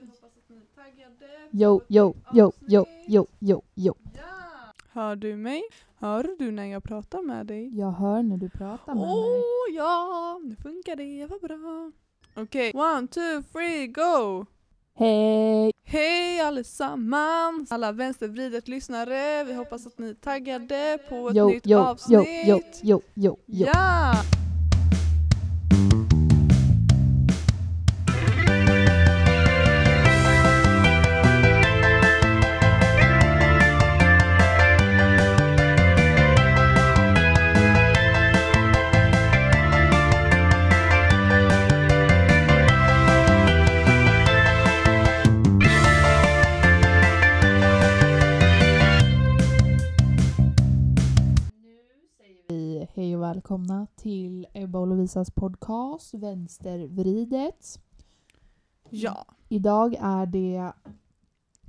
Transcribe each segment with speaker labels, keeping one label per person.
Speaker 1: Vi hoppas att ni är taggade.
Speaker 2: Yo, yo,
Speaker 1: avsnitt.
Speaker 2: yo, yo, yo.
Speaker 1: Ja! Hör du mig? Hör du när jag pratar med dig?
Speaker 2: Jag hör när du pratar med
Speaker 1: Åh
Speaker 2: mig.
Speaker 1: ja, nu funkar det, vad bra. Okej, one, two, three, go!
Speaker 2: Hej!
Speaker 1: Hej allesammans! Alla vänstervridet lyssnare, vi hoppas att ni är taggade på ett
Speaker 2: Yo,
Speaker 1: nytt
Speaker 2: yo, yo,
Speaker 1: avsnitt.
Speaker 2: yo, yo, yo, yo.
Speaker 1: Ja!
Speaker 2: Välkomna till Ebba och Lovisas podcast Vänstervridet.
Speaker 1: Ja.
Speaker 2: Idag är det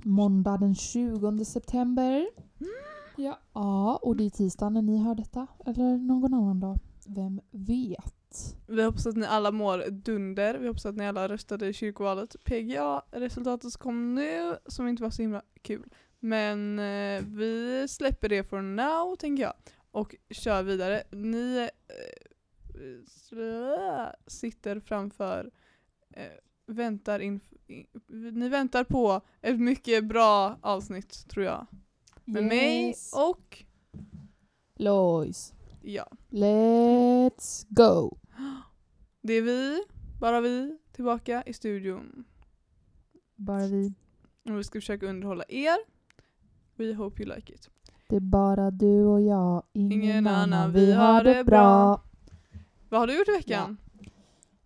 Speaker 2: måndag den 20 september. Ja, ja, och det är tisdag när ni hör detta. Eller någon annan dag. Vem vet?
Speaker 1: Vi hoppas att ni alla mår dunder. Vi hoppas att ni alla röstade i kyrkovalet. PGA, resultatet som kom nu, som inte var så himla kul. Men eh, vi släpper det for now, tänker jag. Och kör vidare. Ni eh, sitter framför, eh, väntar in, in, ni väntar på ett mycket bra avsnitt, tror jag. Med mig
Speaker 2: Yes.
Speaker 1: och,
Speaker 2: Lois.
Speaker 1: ja,
Speaker 2: Let's go!
Speaker 1: det är vi, bara vi, tillbaka i studion.
Speaker 2: Bara vi.
Speaker 1: Och vi ska försöka underhålla er. We hope you like it.
Speaker 2: Det är bara du och jag, ingen,
Speaker 1: Ingen
Speaker 2: annan. Vi har det bra.
Speaker 1: Vad har du gjort i veckan?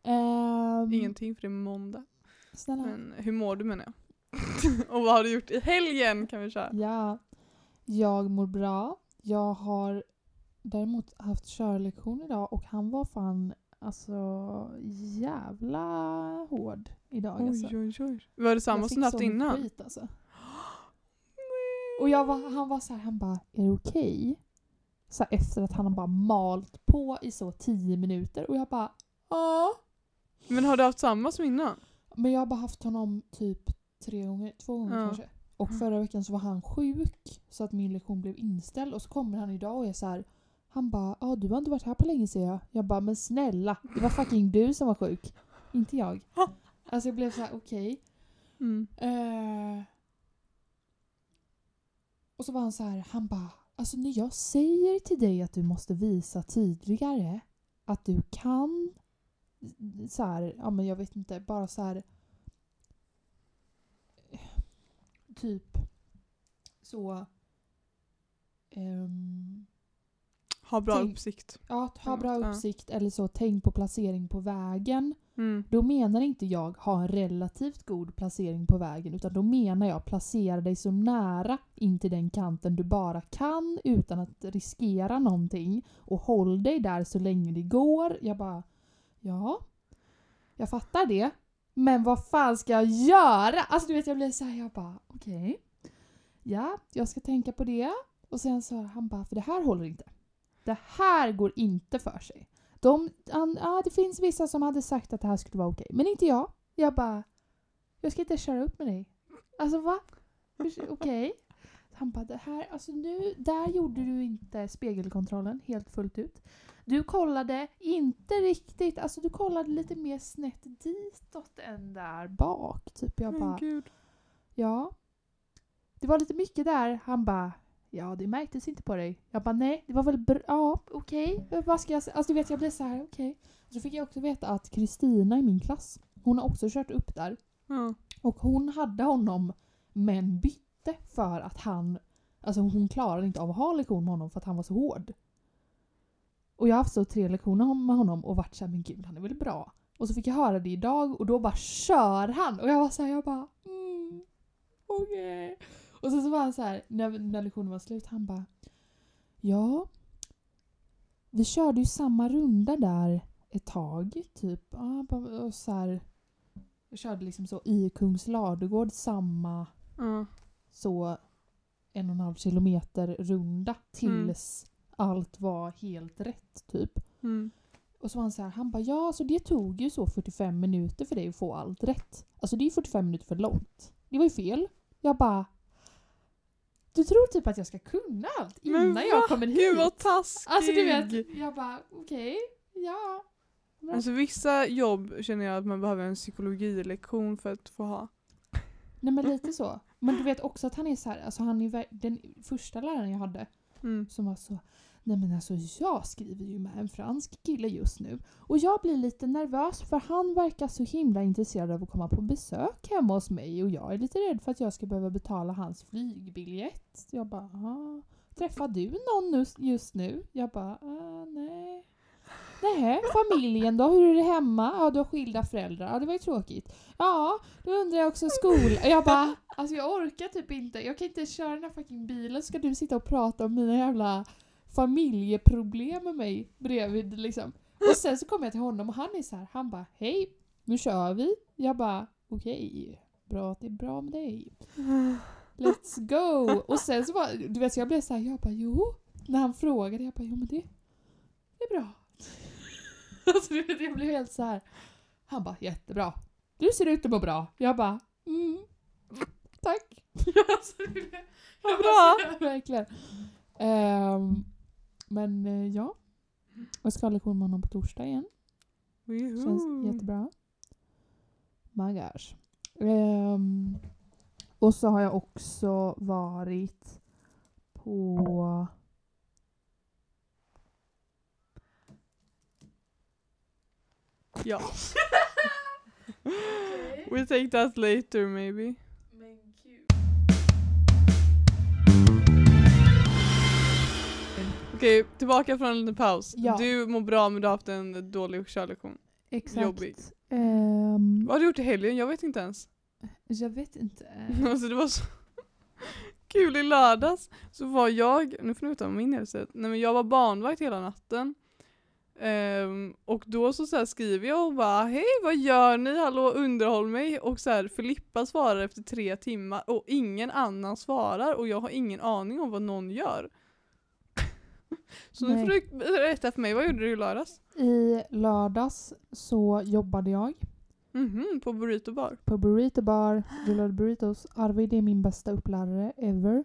Speaker 2: Ehm,
Speaker 1: Ingenting för det är måndag.
Speaker 2: Snälla.
Speaker 1: Men hur mår du menar jag? och vad har du gjort i helgen kan vi köra?
Speaker 2: Ja, jag mår bra. Jag har däremot haft körlektion idag och han var fan alltså jävla hård idag. alltså.
Speaker 1: Oj oj oj. Var det samma som du haft innan?
Speaker 2: Skit, alltså. Och jag var, han var så här, han bara, är det okej? Så här, efter att han har bara malt på i så tio minuter och jag bara, ja.
Speaker 1: Men har du haft samma som innan?
Speaker 2: Men jag har bara haft honom typ tre gånger, två gånger
Speaker 1: Ja.
Speaker 2: kanske. Och förra veckan så var han sjuk så att min lektion blev inställd och så kommer han idag och är så här. Han bara ja du har inte varit här på länge ser jag. Jag bara men snälla det var fucking du som var sjuk. Inte jag. Alltså jag blev så här okej.
Speaker 1: Mm.
Speaker 2: Eh. Och så var han så här, han bara alltså när jag säger till dig att du måste visa tydligare att du kan så här, ja men jag vet inte, bara så här typ så ehm,
Speaker 1: Ha bra
Speaker 2: Tänk-
Speaker 1: uppsikt.
Speaker 2: ja, ha
Speaker 1: Mm,
Speaker 2: bra
Speaker 1: ja.
Speaker 2: uppsikt eller så tänk på placering på vägen.
Speaker 1: Mm.
Speaker 2: Då menar inte jag ha en relativt god placering på vägen utan då menar jag placera dig så nära in till den kanten du bara kan utan att riskera någonting och håll dig där så länge det går. Jag bara, ja, jag fattar det. Men vad fan ska jag göra? Alltså du vet jag blir så här, jag bara okej. Ja, jag ska tänka på det. Och sen så han bara, för det här håller inte. Det här går inte för sig. De, an, ja, det finns vissa som hade sagt att det här skulle vara okej, men inte jag. Jag bara, jag ska inte köra upp med dig. Alltså va? Okej. Han bara, det här, alltså nu, där gjorde du inte spegelkontrollen helt fullt ut. Du kollade inte riktigt, alltså du kollade lite mer snett ditåt än där bak. Typ jag
Speaker 1: Men
Speaker 2: bara,
Speaker 1: gud.
Speaker 2: ja. Det var lite mycket där. Han bara, ja det märktes inte på dig. Jag bara, nej det var väl bra, ja okej. Vad ska jag säga? Alltså du vet jag blev så här, okej. Så fick jag också veta att Kristina i min klass, hon har också kört upp där.
Speaker 1: Ja.
Speaker 2: Och hon hade honom men bytte för att han, alltså hon klarade inte av att ha lektion med honom för att han var så hård. Och jag har haft så tre lektioner med honom och varit såhär, men gud han är väl bra. Och så fick jag höra det idag och då bara kör han! Och jag var såhär, jag bara mm, okej. Och sen så var han så här när, när lektionen var slut, han bara Ja, vi körde ju samma runda där ett tag, typ. Och så här, jag körde liksom så i Kungs Ladugård samma
Speaker 1: Ja.
Speaker 2: så en och en halv kilometer runda tills allt var helt rätt typ.
Speaker 1: Mm.
Speaker 2: Och så var han så här, han bara ja alltså det tog ju så 45 minuter för dig att få allt rätt. Alltså det är ju 45 minuter för långt. Det var ju fel. Jag bara du tror typ att jag ska kunna allt
Speaker 1: Men
Speaker 2: innan jag
Speaker 1: va?
Speaker 2: kommer hit?
Speaker 1: Gud vad taskig!
Speaker 2: Alltså du vet, jag bara okej, ja. Bra.
Speaker 1: Alltså vissa jobb känner jag att man behöver en psykologilektion för att få ha.
Speaker 2: Nej men lite så. Men du vet också att han är så här, alltså han är den första läraren jag hade
Speaker 1: Mm.
Speaker 2: som var så Nej men alltså jag skriver ju med en fransk kille just nu och jag blir lite nervös för han verkar så himla intresserad av att komma på besök hemma hos mig och jag är lite rädd för att jag ska behöva betala hans flygbiljett. Jag bara "Aha. Träffar du någon just nu? Jag bara "Ah, nej. Nej, familjen då? Hur är det hemma? Ja, du har skilda föräldrar. Ja, det var ju tråkigt. Ja, då undrar jag också skolan. Jag bara, alltså jag orkar typ inte. Jag kan inte köra den här fucking bilen ska du sitta och prata om mina jävla familjeproblem med mig bredvid liksom. Och sen så kommer jag till honom och han är så här, han bara hej, nu kör vi. Jag bara okej, bra att det är bra med dig. Let's go! Och sen så var, du vet så jag blev så här, jag bara jo. När han frågade, jag bara jo men det, det är bra. alltså du vet, jag blev helt så här. Han bara jättebra. Du ser ut att må bra. Jag bara mm, tack. alltså,
Speaker 1: Vad
Speaker 2: jag
Speaker 1: bra.
Speaker 2: bara Verkligen. Ehm, men eh, ja. Jag ska ha lektion med honom på torsdag igen. Känns
Speaker 1: Woho.
Speaker 2: jättebra. My gosh. Ehm, och så har jag också varit på...
Speaker 1: Ja. We'll take that later maybe. Okej, tillbaka från en liten paus.
Speaker 2: Ja.
Speaker 1: Du mår bra men du har haft en dålig körlektion.
Speaker 2: Exakt.
Speaker 1: Jobbig.
Speaker 2: Ehm,
Speaker 1: Vad har du gjort i helgen? Jag vet inte ens.
Speaker 2: jag vet inte.
Speaker 1: Alltså det var så kul i lördags. Så var jag, nu får ni veta min hälsa. Nej men jag var barnvakt hela natten. Ehm, och då så, så skriver jag och bara hej vad gör ni? Hallå underhåll mig. Och så här Filippa svarar efter tre timmar och ingen annan svarar och jag har ingen aning om vad någon gör. Så nu får du berätta för mig, vad gjorde du i lördags?
Speaker 2: I lördags så jobbade jag
Speaker 1: Mhm, på Burrito bar.
Speaker 2: på Burrito Bar, rullade burritos. Arvid är min bästa upplärare ever.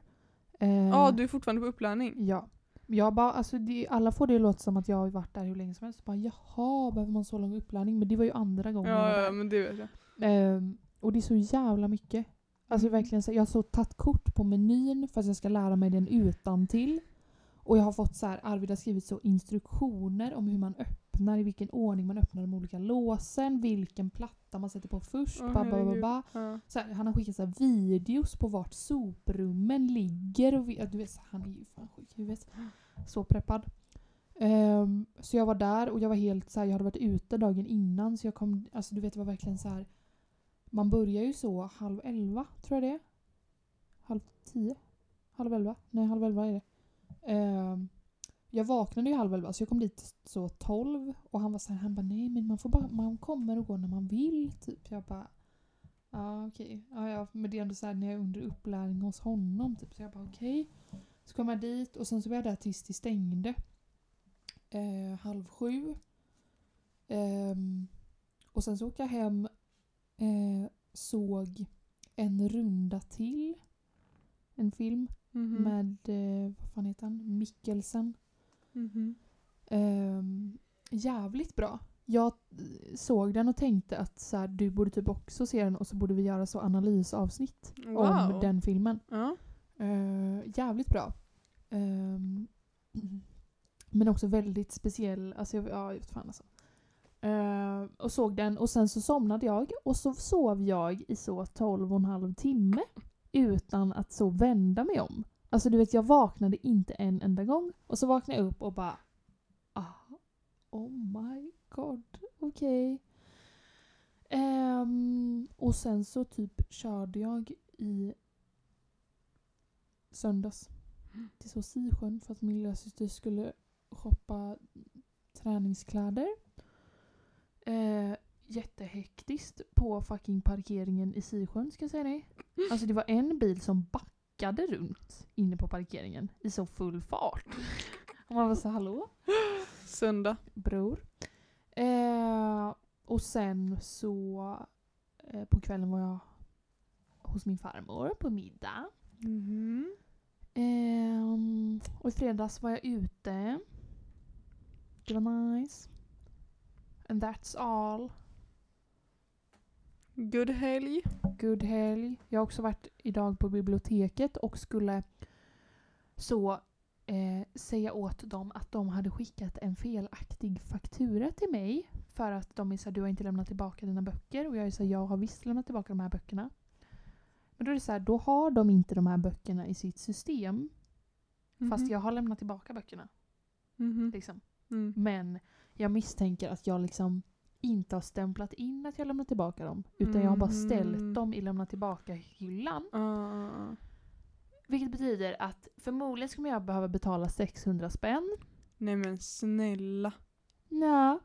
Speaker 2: Eh,
Speaker 1: Ja, du är fortfarande på upplärning.
Speaker 2: Ja. Jag bara, alltså det, alla får det låta som att jag har varit där hur länge som helst. Bara, Jaha, behöver man så lång upplärning? Men det var ju andra gången
Speaker 1: Ja, ja, men det vet jag.
Speaker 2: Ehm, och det är så jävla mycket. Alltså
Speaker 1: Mm.
Speaker 2: verkligen, så, jag har så tagit kort på menyn för att jag ska lära mig den utan till. Och jag har fått så här, Arvid har skrivit så instruktioner om hur man öppnar, i vilken ordning man öppnar de olika låsen, vilken platta man sätter på först.
Speaker 1: Åh,
Speaker 2: ba, ba, ba, ba.
Speaker 1: Ja.
Speaker 2: Så här, han har skickat så här videos på vart soprummen ligger. Och vi, du vet, han är ju fan sjuk i huvudet. Så preppad. Ehm, så jag var där och jag var helt så här, jag hade varit ute dagen innan så jag kom, alltså du vet det var verkligen så här. Man börjar ju så halv elva, tror jag det är. Halv tio? Halv elva? Nej, halv elva är det. Eh, jag vaknade ju halv elva så jag kom dit så tolv och han var så här, han bara nej men man får bara, man kommer och går när man vill typ. Jag bara Ja okej, ja, ja, men det är ändå så här när jag är under upplärning hos honom typ. Så jag bara okej. Så kom jag dit och sen så var jag där tills det stängde. Eh, halv sju. Eh, och sen så åkte jag hem, eh, såg en runda till. En film
Speaker 1: Mhm.
Speaker 2: med, eh, vad fan heter han, Mikkelsen.
Speaker 1: Mhm.
Speaker 2: Ehm, jävligt bra. Jag eh, såg den och tänkte att så här, du borde typ också se den och så borde vi göra så analysavsnitt om
Speaker 1: Wow.
Speaker 2: den filmen.
Speaker 1: Ja.
Speaker 2: Eh, jävligt bra. Ehm, men också väldigt speciell. Alltså, jag, ja, vet fan alltså. Eh, och såg den och sen så somnade jag och så sov jag i så 12 och en halv timme utan att så vända mig om. Alltså du vet jag vaknade inte en enda gång och så vaknade jag upp och bara ah, Oh my god, okej. Ehm, och sen så typ körde jag i söndags till så Sisjön för att min lillasyster skulle shoppa träningskläder. Eh, jättehektiskt på fucking parkeringen i Sisjön ska jag säga det. Alltså det var en bil som backade runt inne på parkeringen i så full fart. Och man var så hallå?
Speaker 1: Söndag.
Speaker 2: bror. Eh, och sen så eh, på kvällen var jag hos min farmor på middag.
Speaker 1: Mhm.
Speaker 2: Ehm, och i fredags var jag ute. Det var nice. And that's all.
Speaker 1: Good helg.
Speaker 2: Good helg. Jag har också varit idag på biblioteket och skulle så eh, säga åt dem att de hade skickat en felaktig faktura till mig. För att de är såhär, du har inte lämnat tillbaka dina böcker. Och jag är såhär, jag har visst lämnat tillbaka de här böckerna. Men då är det så här, då har de inte de här böckerna i sitt system. Fast
Speaker 1: Mhm.
Speaker 2: jag har lämnat tillbaka böckerna.
Speaker 1: Mhm.
Speaker 2: Liksom.
Speaker 1: Mm.
Speaker 2: Men jag misstänker att jag liksom inte har stämplat in att jag lämnat tillbaka dem. Utan jag har bara ställt dem i lämna tillbaka-hyllan.
Speaker 1: Ah.
Speaker 2: Vilket betyder att förmodligen kommer jag behöva betala 600 spänn.
Speaker 1: Nej men snälla.
Speaker 2: Ja.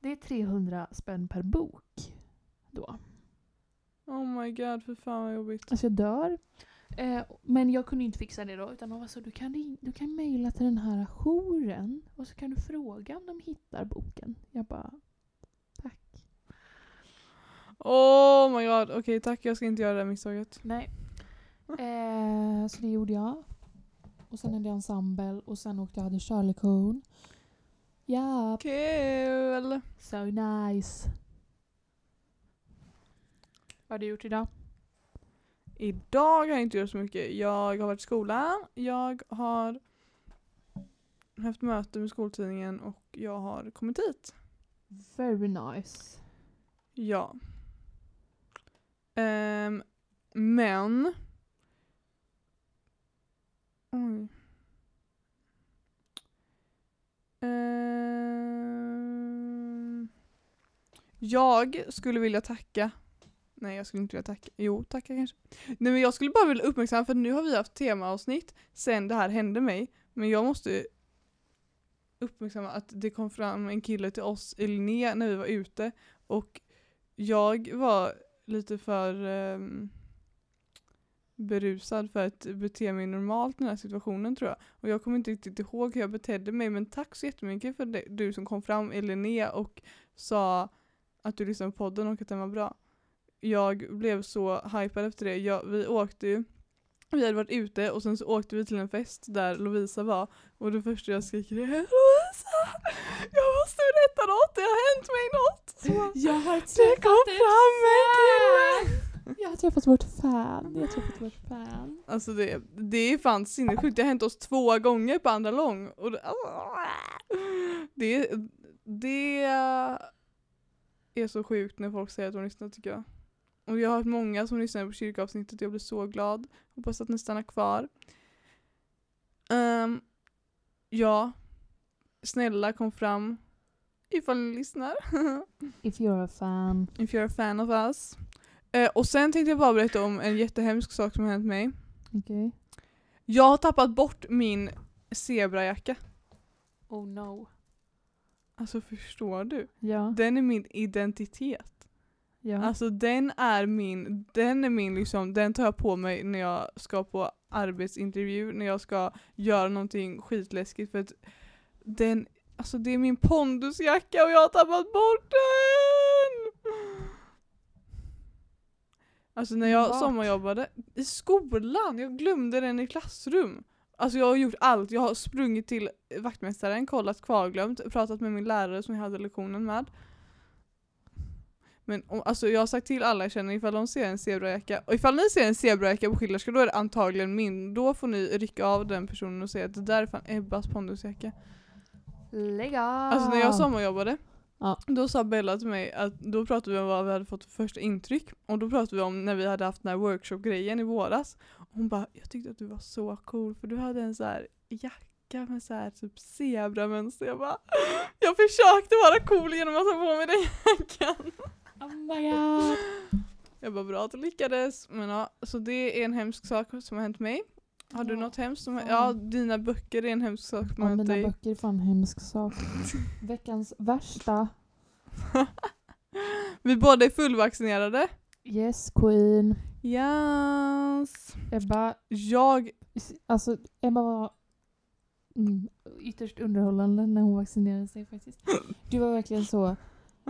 Speaker 2: Det är 300 spänn per bok. Då.
Speaker 1: Oh my god, för fan vad jobbigt.
Speaker 2: Alltså jag dör. Eh, men jag kunde inte fixa det då. Utan de var så, du kan, du kan mejla till den här jouren. Och så kan du fråga om de hittar boken. Jag bara.
Speaker 1: Oh my god, okej tack jag ska inte göra det här misstaget.
Speaker 2: Nej. Eh, så det gjorde jag. Och sen hade jag ensemble och sen åkte jag hade körlektion. Ja,
Speaker 1: Kul!
Speaker 2: so nice. Vad har du gjort idag?
Speaker 1: Idag har jag inte gjort så mycket. Jag har varit i skolan, jag har haft möte med skoltidningen och jag har kommit hit.
Speaker 2: Very nice.
Speaker 1: Ja. Um, men... Oj. Ehm, jag skulle vilja tacka. Nej jag skulle inte vilja tacka. Jo, tacka kanske. Nej men jag skulle bara vilja uppmärksamma för nu har vi haft temaavsnitt sen det här hände mig. Men jag måste uppmärksamma att det kom fram en kille till oss i Linné när vi var ute och jag var lite för ehm, berusad för att bete mig normalt i den här situationen tror jag. Och jag kommer inte riktigt ihåg hur jag betedde mig men tack så jättemycket för det, du som kom fram i och sa att du lyssnade på podden och att den var bra. Jag blev så hypad efter det. Jag, vi åkte ju vi hade varit ute och sen så åkte vi till en fest där Lovisa var och det första jag skriker är Lovisa! Jag måste berätta något, det har hänt mig något! Så,
Speaker 2: Jag har
Speaker 1: det kom fram en kille!
Speaker 2: Jag har träffat vårt fan. Jag har träffat vårt fan.
Speaker 1: Alltså det, det är fan sinnessjukt, det har hänt oss två gånger på andra lång. Och det, det, det är så sjukt när folk säger att de lyssnar tycker jag. Och jag har hört många som lyssnar på kyrkoavsnittet och jag blir så glad. Hoppas att ni stannar kvar. Ehm, ja, snälla kom fram ifall ni lyssnar.
Speaker 2: If you're a fan.
Speaker 1: If you're a fan of us. Eh, och sen tänkte jag bara berätta om en jättehemsk sak som har hänt mig.
Speaker 2: Okej.
Speaker 1: Jag har tappat bort min zebrajacka.
Speaker 2: Oh no.
Speaker 1: Alltså förstår du?
Speaker 2: Ja.
Speaker 1: Den är min identitet.
Speaker 2: Ja.
Speaker 1: Alltså den är min, den är min liksom, den tar jag på mig när jag ska på arbetsintervju, när jag ska göra någonting skitläskigt för att den, alltså det är min pondusjacka och jag har tappat bort den! Alltså när jag
Speaker 2: Vart?
Speaker 1: sommarjobbade, i skolan, jag glömde den i klassrum. Alltså jag har gjort allt, jag har sprungit till vaktmästaren, kollat kvarglömt, pratat med min lärare som jag hade lektionen med. Men om, alltså jag har sagt till alla jag känner ifall de ser en zebrajacka, och ifall ni ser en zebrajacka på Schillerska då är det antagligen min, då får ni rycka av den personen och säga att det där är fan Ebbas pondusjacka.
Speaker 2: Lägg av.
Speaker 1: Alltså när jag sommarjobbade,
Speaker 2: Ja.
Speaker 1: då sa Bella till mig att då pratade vi om vad vi hade fått för första intryck och då pratade vi om när vi hade haft den här workshop-grejen i våras. Och hon bara, jag tyckte att du var så cool för du hade en så här jacka med så här typ zebramönster. Jag bara, jag försökte vara cool genom att ta på mig den jackan.
Speaker 2: Oh my god.
Speaker 1: Jag bara bra att du lyckades. Men ja, så det är en hemsk sak som har hänt mig. Har du
Speaker 2: Ja,
Speaker 1: något hemskt som har, ja dina böcker är en hemsk sak som har
Speaker 2: Ja,
Speaker 1: hänt
Speaker 2: mina
Speaker 1: dig.
Speaker 2: böcker är fan en hemsk sak. Veckans värsta.
Speaker 1: Vi båda är fullvaccinerade.
Speaker 2: Yes queen.
Speaker 1: Yes.
Speaker 2: Ebba,
Speaker 1: Jag,
Speaker 2: alltså Ebba var Mm, ytterst underhållande när hon vaccinerade sig faktiskt. Du var verkligen så,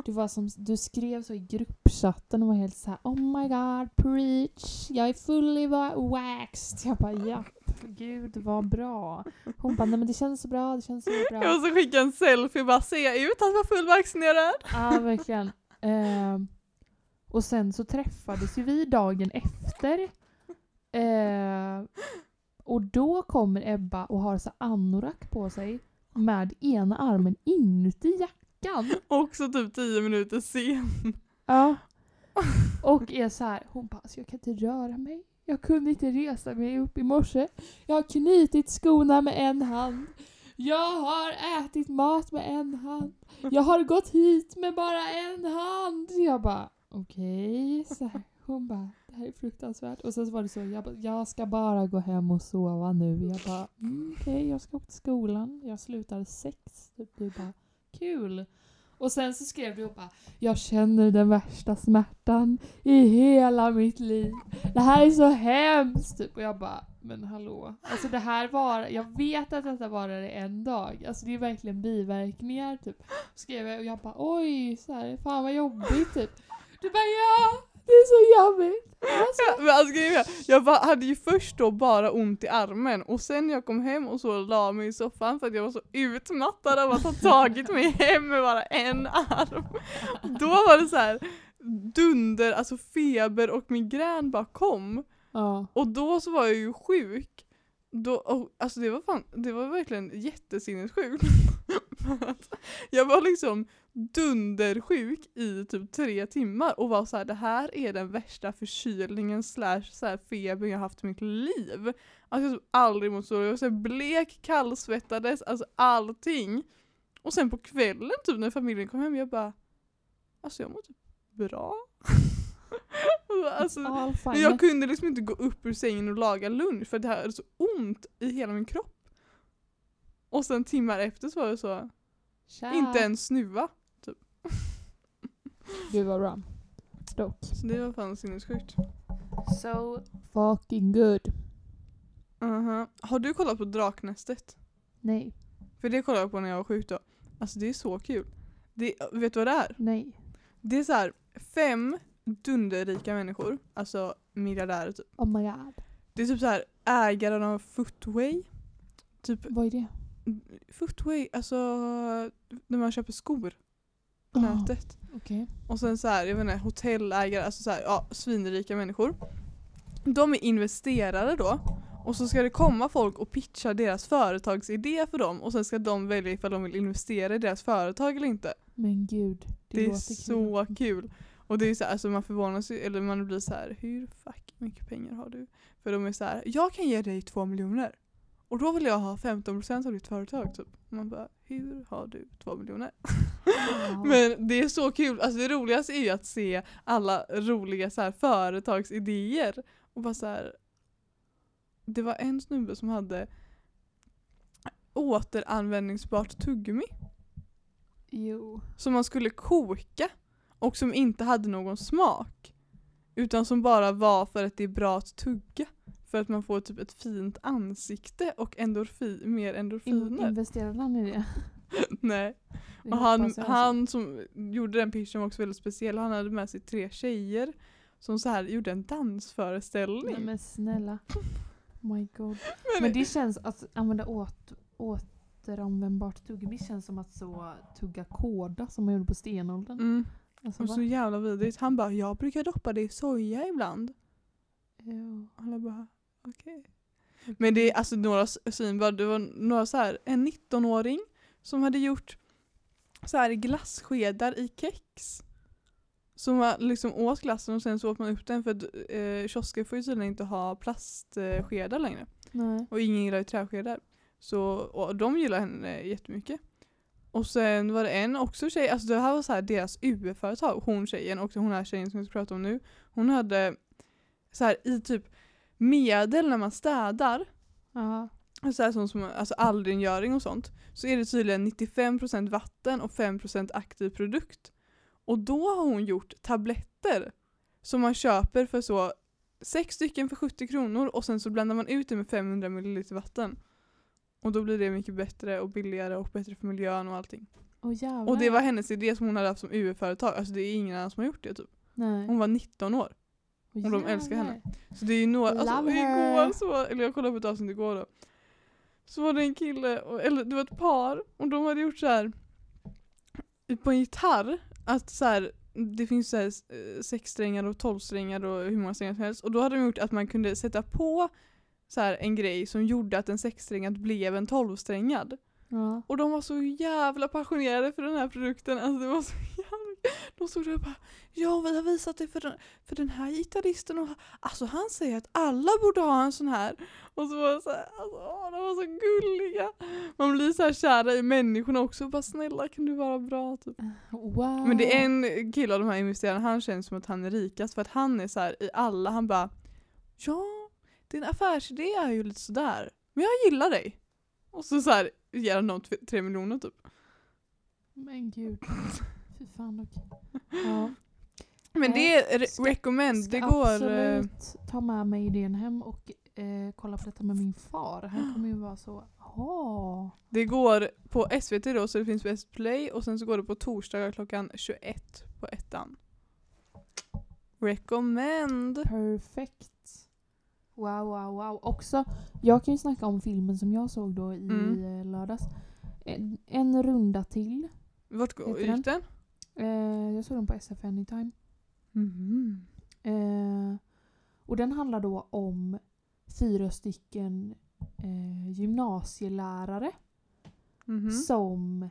Speaker 2: du, var som, du skrev så i gruppchatten och var helt så här: Oh my god, preach! Jag är fully wa- waxed. Jag bara ja, gud vad bra. Hon bara nej men det känns så bra, det känns så bra.
Speaker 1: Jag måste skicka en selfie bara jag ut att vara fullvaccinerad?
Speaker 2: Ja, verkligen. Ehm, och sen så träffades ju vi dagen efter. Ehm, och då kommer Ebba och har så anorak på sig med ena armen inuti jackan.
Speaker 1: Också typ 10 minuter sen.
Speaker 2: Ja. Och är så här, hon bara alltså jag kan inte röra mig. Jag kunde inte resa mig upp i morse. Jag har knutit skorna med en hand. Jag har ätit mat med en hand. Jag har gått hit med bara en hand. Jag bara okej. så här. Hon bara det här är fruktansvärt. Och sen så var det så, jag, bara, jag ska bara gå hem och sova nu. Jag bara mm, okej jag ska åka till skolan. Jag slutar sex. Typ. Du bara kul. Och sen så skrev du och bara jag känner den värsta smärtan i hela mitt liv. Det här är så hemskt! Typ. Och jag bara, men hallå. Alltså det här var, jag vet att detta varade en dag. Alltså det är verkligen biverkningar typ. Skrev jag och jag bara oj, så här, fan vad jobbigt typ. Du bara ja, det är så jobbigt. Alltså,
Speaker 1: Men alltså, är, jag bara, hade ju först då bara ont i armen och sen när jag kom hem och så la mig i soffan för att jag var så utmattad av att ha tagit mig hem med bara en arm. Då var det så här dunder, alltså feber och migrän bara kom.
Speaker 2: ja.
Speaker 1: Och då så var jag ju sjuk. Då, oh, alltså det var, fan, det var verkligen jättesinnessjukt. Jag var liksom dundersjuk i typ tre timmar och var så här: det här är den värsta förkylningen slash så här jag haft i mitt liv. Alltså jag har typ aldrig mått så Jag var så blek, kallsvettades, alltså allting. Och sen på kvällen typ när familjen kom hem, jag bara Alltså jag mår typ bra. alltså, jag kunde liksom inte gå upp ur sängen och laga lunch för det här hade så ont i hela min kropp. Och sen timmar efter så var det så,
Speaker 2: Tja.
Speaker 1: inte en snuva.
Speaker 2: Du var bra. Dock.
Speaker 1: Så det var fan sinnessjukt.
Speaker 2: So fucking good.
Speaker 1: uh Har du kollat på Draknästet?
Speaker 2: Nej.
Speaker 1: För det kollade jag på när jag var sjuk då. Alltså det är så kul. Det, vet du vad det är?
Speaker 2: Nej.
Speaker 1: Det är så här fem dunderrika människor, alltså miljardärer typ.
Speaker 2: Oh my god.
Speaker 1: Det är typ så här ägaren av Footway. Typ
Speaker 2: Vad är det?
Speaker 1: Footway, alltså när man köper skor på
Speaker 2: Ah.
Speaker 1: nätet.
Speaker 2: Okej.
Speaker 1: Och sen så här, jag vet inte, hotellägare, alltså så här, ja, svinrika människor. De är investerare då. Och så ska det komma folk och pitcha deras företagsidé för dem och sen ska de välja ifall de vill investera i deras företag eller inte.
Speaker 2: Men gud. Det,
Speaker 1: Det, är så kul. Och det är så här, alltså man förvånas ju, eller man blir så här, hur fuck mycket pengar har du? För de är så här, jag kan ge dig två miljoner. Och då vill jag ha 15% av ditt företag typ. Och man bara, hur har du två miljoner?
Speaker 2: Wow.
Speaker 1: Men det är så kul, alltså det roligaste är ju att se alla roliga så här, företagsidéer. Och bara så här, det var en snubbe som hade återanvändningsbart tuggummi
Speaker 2: Jo.
Speaker 1: som man skulle koka och som inte hade någon smak. Utan som bara var för att det är bra att tugga. För att man får typ ett fint ansikte och endorfi, mer
Speaker 2: In-
Speaker 1: endorfiner.
Speaker 2: investerade han i det?
Speaker 1: Nej. Och han,
Speaker 2: alltså.
Speaker 1: han som gjorde den pitchen var också väldigt speciell. Han hade med sig tre tjejer som så här gjorde en dansföreställning.
Speaker 2: Nej men snälla. Oh my god.
Speaker 1: Men-
Speaker 2: Men det känns att använda åt, återanvändbart tuggummi känns som att så tugga kåda som man gjorde på stenåldern.
Speaker 1: mm,
Speaker 2: Alltså,
Speaker 1: och så jävla vidrigt. Han bara, jag brukar doppa det i soja ibland.
Speaker 2: Ja.
Speaker 1: Alla bara, okej. Men det är alltså några s- svinbra, det var några så här, en 19-åring som hade gjort så här glasskedar i kex. Som man liksom åt glassen och sen så åt man upp den för att eh, kiosker får ju tydligen inte ha plastskedar längre.
Speaker 2: Nej.
Speaker 1: Och ingen gillar ju träskedar. Så, och de gillar henne jättemycket. Och sen var det en också tjej, alltså det här var så här deras UF-företag, hon tjejen och hon här tjejen som jag ska prata om nu. Hon hade så här i typ medel när man städar,
Speaker 2: Ja.
Speaker 1: så här sånt som alltså allrengöring och sånt, så är det tydligen 95% vatten och 5% aktiv produkt. Och då har hon gjort tabletter som man köper för så sex stycken för 70 kronor och sen så blandar man ut det med 500 ml vatten. Och då blir det mycket bättre och billigare och bättre för miljön och allting.
Speaker 2: Jävlar.
Speaker 1: Och det var hennes idé som hon hade haft som UF-företag. Alltså det är ingen annan som har gjort det typ.
Speaker 2: Nej.
Speaker 1: Hon var 19 år.
Speaker 2: Åh,
Speaker 1: och de älskar henne. Så det är ju några, alltså igår så eller jag kollade på ett avsnitt igår då. Så var det en kille, och, eller det var ett par, och de hade gjort så här på en gitarr, att så här, det finns så här eh, sex strängar och tolv strängar och hur många strängar som helst. Och då hade de gjort att man kunde sätta på så här en grej som gjorde att en sexsträngad blev en tolvsträngad.
Speaker 2: Ja.
Speaker 1: Och de var så jävla passionerade för den här produkten. Alltså det var så jävla... De stod där och bara Ja, vi har visat det för den, för den här gitarristen och alltså han säger att alla borde ha en sån här. Och så var det så här, alltså, åh, de var så gulliga. Man blir så här kära i människorna också. Bara snälla kan du vara bra typ.
Speaker 2: Wow.
Speaker 1: Men det är en kille av de här investerarna, han känns som att han är rikast för att han är så här i alla, han bara Ja, din affärsidé är ju lite sådär. Men jag gillar dig. Och så, så här ger han dem tre miljoner typ.
Speaker 2: Men gud. Fy fan dock. Ja.
Speaker 1: Men
Speaker 2: Nej,
Speaker 1: det är re-
Speaker 2: ska-
Speaker 1: recommend,
Speaker 2: Ska
Speaker 1: det går... eh,
Speaker 2: absolut ta med mig idén hem och eh, kolla på detta med min far. Han kommer ju vara så, jaha.
Speaker 1: Det går på SVT då, så det finns på Play och sen så går det på torsdagar klockan 21 på ettan. Recommend!
Speaker 2: Perfekt. Wow, wow, wow. Också, jag kan ju snacka om filmen som jag såg då i
Speaker 1: Mm.
Speaker 2: eh, lördags. En, en runda till.
Speaker 1: Vart gick den?
Speaker 2: Eh, jag såg den på SF Anytime.
Speaker 1: Mhm.
Speaker 2: Eh, och den handlar då om fyra stycken eh, gymnasielärare
Speaker 1: Mhm.
Speaker 2: som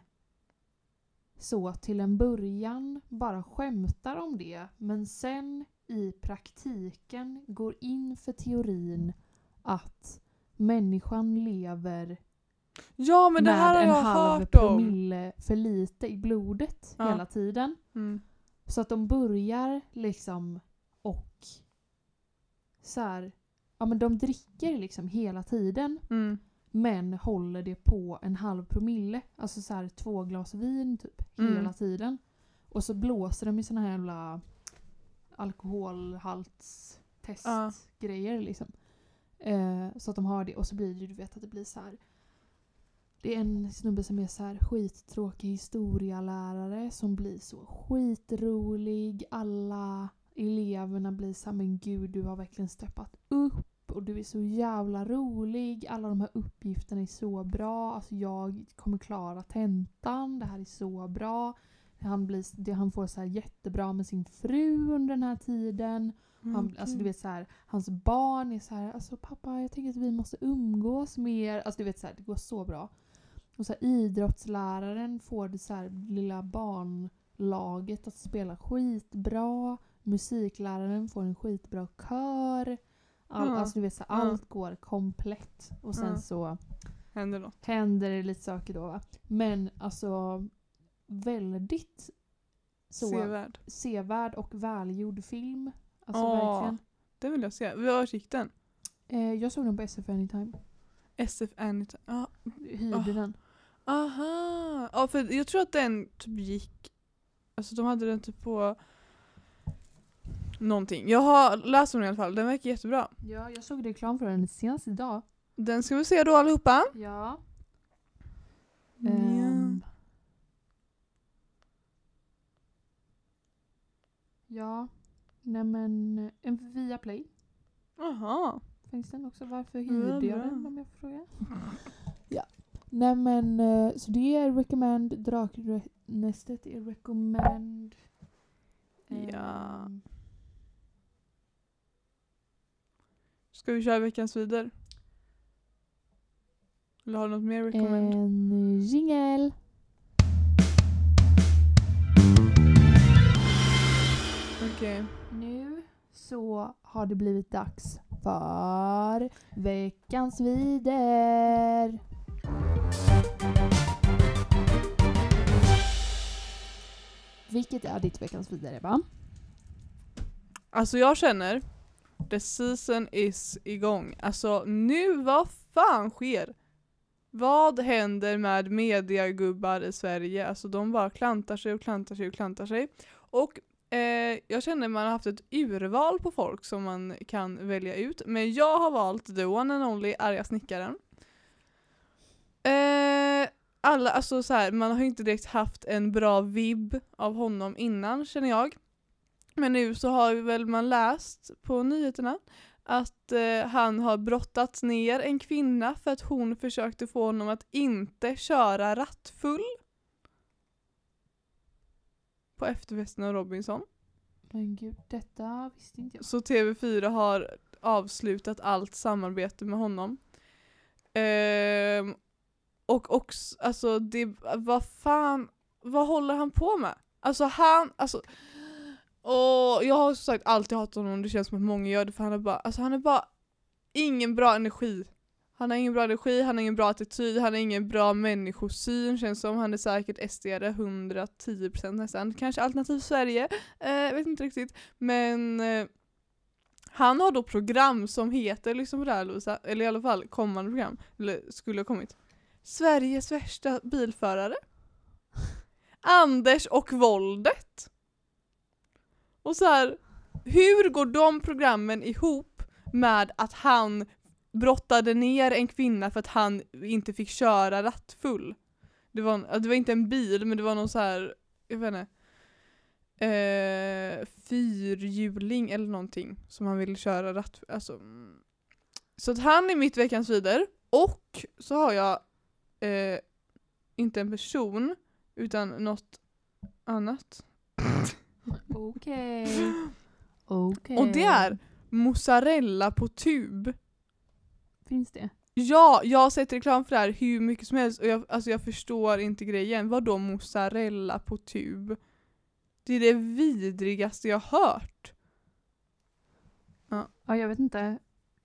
Speaker 2: så till en början bara skämtar om det men sen i praktiken går in för teorin att människan lever
Speaker 1: Ja men det
Speaker 2: med
Speaker 1: här har
Speaker 2: en
Speaker 1: jag
Speaker 2: halv
Speaker 1: hört om.
Speaker 2: promille för lite i blodet
Speaker 1: Ja.
Speaker 2: hela tiden.
Speaker 1: Mm.
Speaker 2: Så att de börjar liksom och så här, ja men de dricker liksom hela tiden
Speaker 1: Mm.
Speaker 2: men håller det på en halv promille. Alltså så här två glas vin typ
Speaker 1: Mm.
Speaker 2: hela tiden. Och så blåser de i såna här jävla alkoholhaltstestgrejer liksom. Eh, så att de har det och så blir det ju du vet att det blir så här. Det är en snubbe som är så här skittråkig historialärare som blir så skitrolig. Alla eleverna blir så här, men gud du har verkligen steppat upp och du är så jävla rolig. Alla de här uppgifterna är så bra. Alltså jag kommer klara tentan. Det här är så bra. Han, blir, det, han får så här jättebra med sin fru under den här tiden. Han,
Speaker 1: Okej.
Speaker 2: alltså du vet så här, hans barn är så här, alltså pappa jag tänker att vi måste umgås mer. Alltså du vet så här, det går så bra. Och så här, idrottsläraren får det så här lilla barnlaget att spela skitbra. Musikläraren får en skitbra kör. All,
Speaker 1: Ja.
Speaker 2: Alltså du vet så här, allt går komplett. Och sen så
Speaker 1: Händer något.
Speaker 2: händer det lite saker då va. Men alltså väldigt så
Speaker 1: Sevärd.
Speaker 2: sevärd och välgjord film. Alltså
Speaker 1: Ja.
Speaker 2: verkligen.
Speaker 1: Det vill jag se. Var gick den?
Speaker 2: Eh, jag såg den på SF Anytime.
Speaker 1: SF Anytime. Ja.
Speaker 2: Hyrde
Speaker 1: Ah.
Speaker 2: den.
Speaker 1: Aha! Ja för jag tror att den typ gick, alltså de hade den typ på någonting. Jag har läst om den i alla fall, den verkar jättebra.
Speaker 2: Ja, jag såg reklam för den senast idag.
Speaker 1: Den ska vi se då allihopa.
Speaker 2: Ja.
Speaker 1: Ja.
Speaker 2: Ehm. Ja. Nej men, en via Play
Speaker 1: Jaha.
Speaker 2: finns den också. Varför hyrde jag den om jag får fråga? ja. Nej men, eh, så det är recommend. Draknästet är recommend.
Speaker 1: Ja.
Speaker 2: Ehm,
Speaker 1: Ska vi köra veckans vidare? Eller har du något mer recommend?
Speaker 2: En jingel.
Speaker 1: Okej.
Speaker 2: Nu så har det blivit dags för veckans vider. Vilket är ditt veckans vidare Ebba?
Speaker 1: Alltså jag känner, the season is igång. Alltså nu, vad fan sker? Vad händer med mediagubbar i Sverige? Alltså de bara klantar sig och klantar sig och klantar sig. Och eh, jag känner man har haft ett urval på folk som man kan välja ut. Men jag har valt the one and only arga snickaren. Eh, alla, alltså så här, man har ju inte direkt haft en bra vibb av honom innan känner jag. Men nu så har väl man läst på nyheterna att eh, han har brottats ner en kvinna för att hon försökte få honom att inte köra rattfull. På efterfesten av Robinson.
Speaker 2: Men gud, detta visste inte jag.
Speaker 1: Så TV4 har avslutat allt samarbete med honom. Ehm, och också, alltså det, vad fan, vad håller han på med? Alltså han, alltså och jag har som sagt alltid hatat honom, det känns som att många gör det för han är bara, alltså han är bara ingen bra energi. Han har ingen bra energi, han har ingen bra attityd, han har ingen bra människosyn känns som. Han är säkert SD 110% nästan. Kanske Alternativ Sverige, eh, vet inte riktigt. Men eh, han har då program som heter liksom det här Lovisa, eller i alla fall kommande program, eller skulle ha kommit. Sveriges värsta bilförare. Anders och våldet. Och så här, hur går de programmen ihop med att han brottade ner en kvinna för att han inte fick köra rattfull? Det var, en- det var inte en bil men det var någon så här, jag vet inte, eh, fyrhjuling eller någonting som han ville köra ratt, alltså. Så att han är mitt veckans vider och så har jag eh, inte en person utan något annat.
Speaker 2: Okej. Okej.
Speaker 1: Och det är mozzarella på tub.
Speaker 2: Finns det?
Speaker 1: Ja, jag har sett reklam för det här hur mycket som helst och jag, alltså jag förstår inte grejen. Vadå mozzarella på tub? Det är det vidrigaste jag hört.
Speaker 2: Ja, jag vet inte.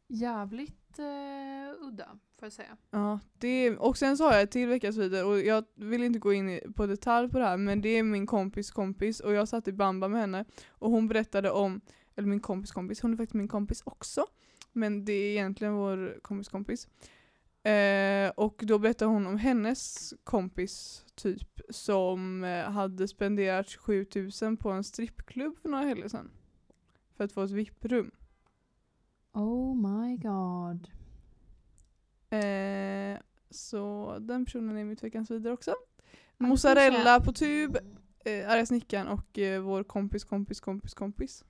Speaker 2: Jävligt eh, udda, får jag säga.
Speaker 1: Ja, det är, och sen så har jag ett till veckans video och jag vill inte gå in på detalj på det här men det är min kompis kompis och jag satt i bamba med henne och hon berättade om, eller min kompis kompis, hon är faktiskt min kompis också men det är egentligen vår kompis kompis. Eh, och då berättade hon om hennes kompis typ som eh, hade spenderat 7000 på en strippklubb för några helger sedan. För att få ett VIP-rum.
Speaker 2: Oh my god.
Speaker 1: Eh, så den personen är mitt veckans vidare också. Mozzarella på tub, eh, arga snickaren och eh, vår kompis kompis kompis kompis.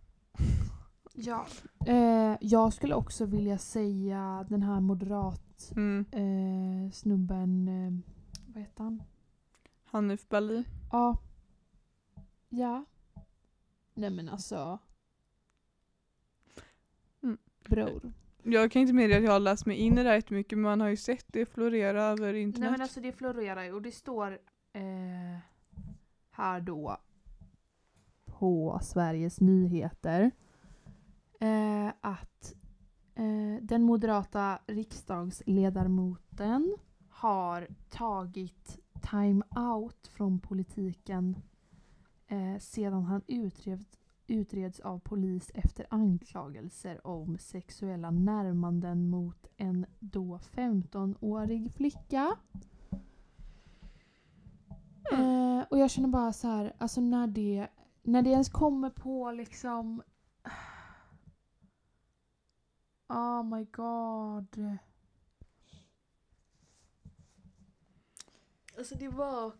Speaker 2: Ja. Eh, jag skulle också vilja säga den här moderat
Speaker 1: Mm.
Speaker 2: eh, snubben, eh, vad heter han?
Speaker 1: Hanif Bali.
Speaker 2: Ja. Ja. Nej men alltså.
Speaker 1: Mm.
Speaker 2: Bror.
Speaker 1: Jag kan inte medge att jag har läst mig in i det här mycket men man har ju sett det florera över internet.
Speaker 2: Nej men alltså det florerar ju och det står eh, här då på Sveriges nyheter eh, att eh, den moderata riksdagsledamoten har tagit time-out från politiken eh, sedan han utreds, utreds av polis efter anklagelser om sexuella närmanden mot en då 15-årig flicka. Eh, och jag känner bara så här, alltså när det, när det ens kommer på liksom... Oh my god. Alltså det var...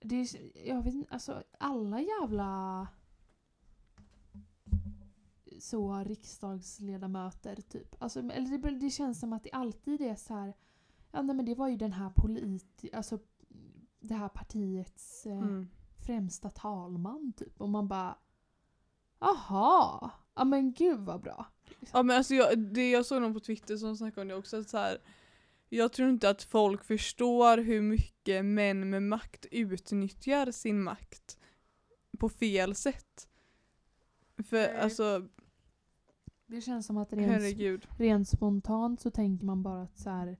Speaker 2: Det är, jag vet inte, alltså alla jävla så riksdagsledamöter typ. Alltså, eller det, det känns som att det alltid är så här. Ja nej, men det var ju den här polit, alltså det här partiets eh,
Speaker 1: Mm.
Speaker 2: främsta talman typ. Och man bara Aha! Ja men gud vad bra.
Speaker 1: Ja men alltså jag, det, jag såg någon på Twitter som snackade om det också. Att så här, jag tror inte att folk förstår hur mycket män med makt utnyttjar sin makt på fel sätt. För
Speaker 2: Nej.
Speaker 1: alltså,
Speaker 2: Det känns som att rent, rent spontant så tänker man bara att så här,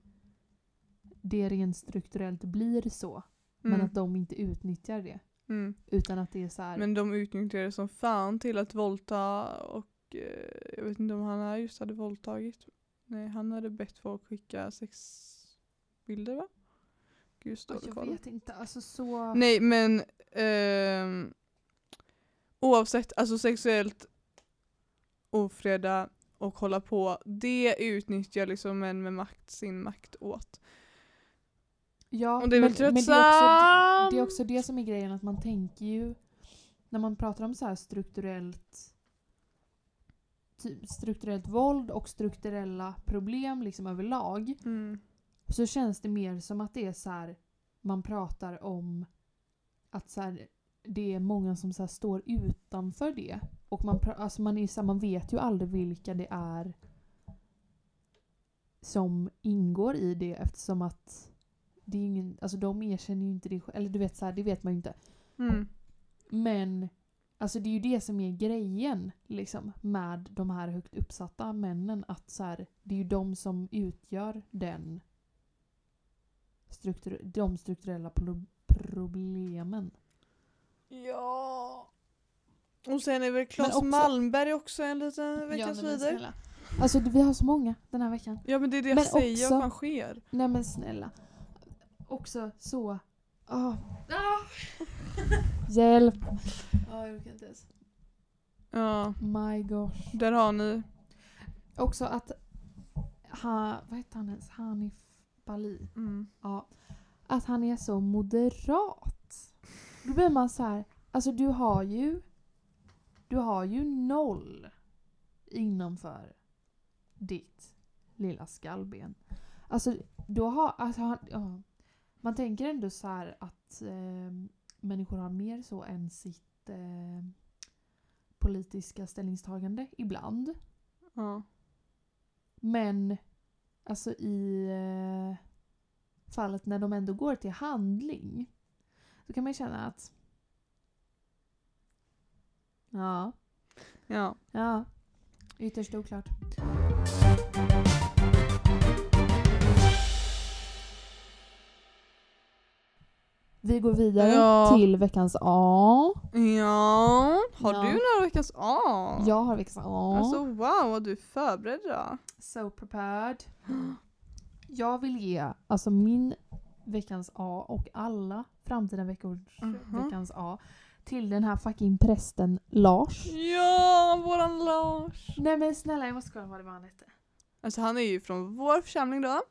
Speaker 2: det rent strukturellt blir så. Men
Speaker 1: Mm.
Speaker 2: att de inte utnyttjar det.
Speaker 1: Mm.
Speaker 2: Utan att det är så här.
Speaker 1: Men de utnyttjar det som fan till att våldta och eh, jag vet inte om han just hade våldtagit. Nej, han hade bett folk skicka sexbilder va? Gud,
Speaker 2: Oj,
Speaker 1: dålig
Speaker 2: jag vet inte, alltså så...
Speaker 1: Nej men ehm, oavsett, alltså sexuellt ofreda och hålla på, det utnyttjar liksom män med makt sin makt åt.
Speaker 2: Ja,
Speaker 1: Och det är väl
Speaker 2: men, men det, är också, det är också det som är grejen, att man tänker ju när man pratar om så här strukturellt typ strukturellt våld och strukturella problem liksom överlag
Speaker 1: Mm.
Speaker 2: så känns det mer som att det är så här man pratar om att så här, det är många som så här står utanför det. Och man, alltså man, är så här, man vet ju aldrig vilka det är som ingår i det eftersom att det är ingen, alltså de erkänner ju inte det. Eller du vet så här, det vet man ju inte.
Speaker 1: Mm.
Speaker 2: Men alltså det är ju det som är grejen liksom med de här högt uppsatta männen. Att så här, det är ju de som utgör den struktur, de strukturella pro- problemen.
Speaker 1: Ja. Och sen är väl Claes
Speaker 2: också-
Speaker 1: Malmberg också en liten veckans
Speaker 2: men
Speaker 1: vidare.
Speaker 2: Alltså vi har så många den här veckan.
Speaker 1: Ja men det är det jag
Speaker 2: Men
Speaker 1: säger,
Speaker 2: också-
Speaker 1: vad fan sker?
Speaker 2: Nej men snälla. Också så... ah. Hjälp! Ja, jag orkar inte ens.
Speaker 1: Ja,
Speaker 2: My gosh.
Speaker 1: där har ni.
Speaker 2: Också att... Ha, vad heter han ens? Hanif Bali.
Speaker 1: Mm.
Speaker 2: Ja. Att han är så moderat. Då blir man så här. Alltså du har ju... Du har ju noll innanför ditt lilla skallben. Alltså då har... Alltså, han, ja. Man tänker ändå så här att eh, människor har mer så än sitt eh, politiska ställningstagande ibland.
Speaker 1: Ja.
Speaker 2: Men alltså i eh, fallet när de ändå går till handling så kan man ju känna att ja,
Speaker 1: ja.
Speaker 2: ja, ytterst oklart. Vi går vidare
Speaker 1: Ja.
Speaker 2: till veckans A.
Speaker 1: Ja, har
Speaker 2: Ja.
Speaker 1: du några veckans A?
Speaker 2: Jag har veckans A.
Speaker 1: Alltså wow, vad du är förberedd då.
Speaker 2: So prepared. Jag vill ge alltså min veckans A och alla framtida veckors
Speaker 1: Mhm.
Speaker 2: veckans A till den här fucking prästen Lars.
Speaker 1: Ja, våran Lars.
Speaker 2: Nej men snälla jag måste kolla vad det var han hette.
Speaker 1: Alltså han är ju från vår församling då.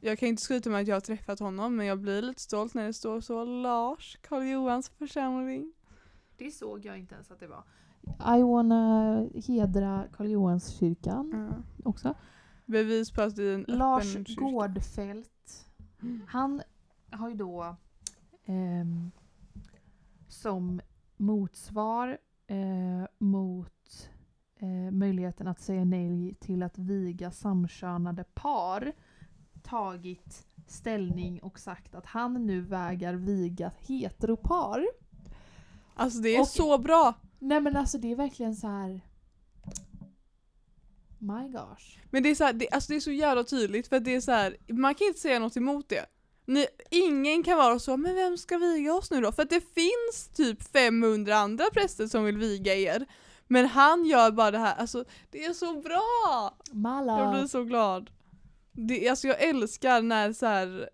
Speaker 1: Jag kan inte skryta med att jag har träffat honom men jag blir lite stolt när det står så Lars, Karl Johans församling.
Speaker 2: Det såg jag inte ens att det var. I wanna hedra Karl Johans kyrkan
Speaker 1: Ja.
Speaker 2: också.
Speaker 1: Bevis på att det är en
Speaker 2: Lars
Speaker 1: öppen kyrka.
Speaker 2: Gårdfält. Han har ju då ehm, som motsvar eh, mot eh, möjligheten att säga nej till att viga samkönade par tagit ställning och sagt att han nu vägar viga heteropar.
Speaker 1: Alltså det är
Speaker 2: Och-
Speaker 1: så bra!
Speaker 2: Nej men alltså det är verkligen så här. My gosh.
Speaker 1: Men det är, så här, det, alltså det är så jävla tydligt för det är så här, man kan inte säga något emot det. Ni, ingen kan vara så, men vem ska viga oss nu då? För att det finns typ 500 andra präster som vill viga er. Men han gör bara det här, alltså det är så bra!
Speaker 2: Mala.
Speaker 1: Jag blir så glad. Det, alltså jag älskar när så här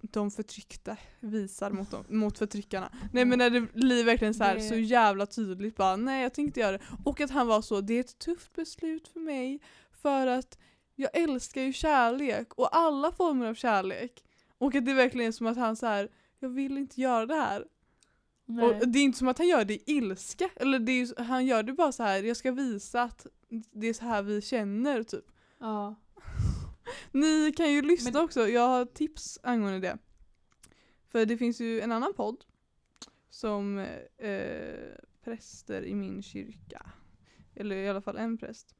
Speaker 1: de förtryckta visar mot, dem, mot förtryckarna. Nej men när det blir verkligen så här så jävla tydligt bara nej jag tänkte göra det. Och att han var så, det är ett tufft beslut för mig för att jag älskar ju kärlek och alla former av kärlek. Och att det verkligen är som att han så här jag vill inte göra det här.
Speaker 2: Nej.
Speaker 1: Och det är inte som att han gör det i ilska. Eller det är, han gör det bara så här. jag ska visa att det är så här vi känner typ.
Speaker 2: Ja.
Speaker 1: Ni kan ju lyssna
Speaker 2: Men-
Speaker 1: också, jag har tips angående det. För det finns ju en annan podd som eh, präster i min kyrka, eller i alla fall en präst,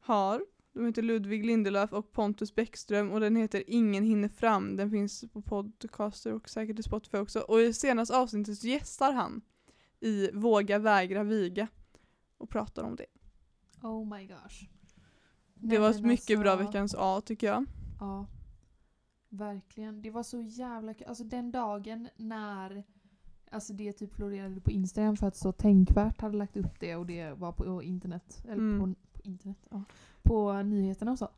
Speaker 1: har. De heter Ludvig Lindelöf och Pontus Bäckström och den heter Ingen hinner fram. Den finns på podcaster och säkert i Spotify också. Och i senaste avsnittet så gästar han i Våga vägra viga och pratar om det.
Speaker 2: Oh my gosh.
Speaker 1: Det var ett mycket bra veckans A tycker jag.
Speaker 2: Ja. Verkligen. Det var så jävla kul. Alltså den dagen när Alltså det typ florerade på Instagram för att så tänkvärt hade lagt upp det och det var på internet. Eller
Speaker 1: Mm.
Speaker 2: på, på internet, ja. På nyheterna och så.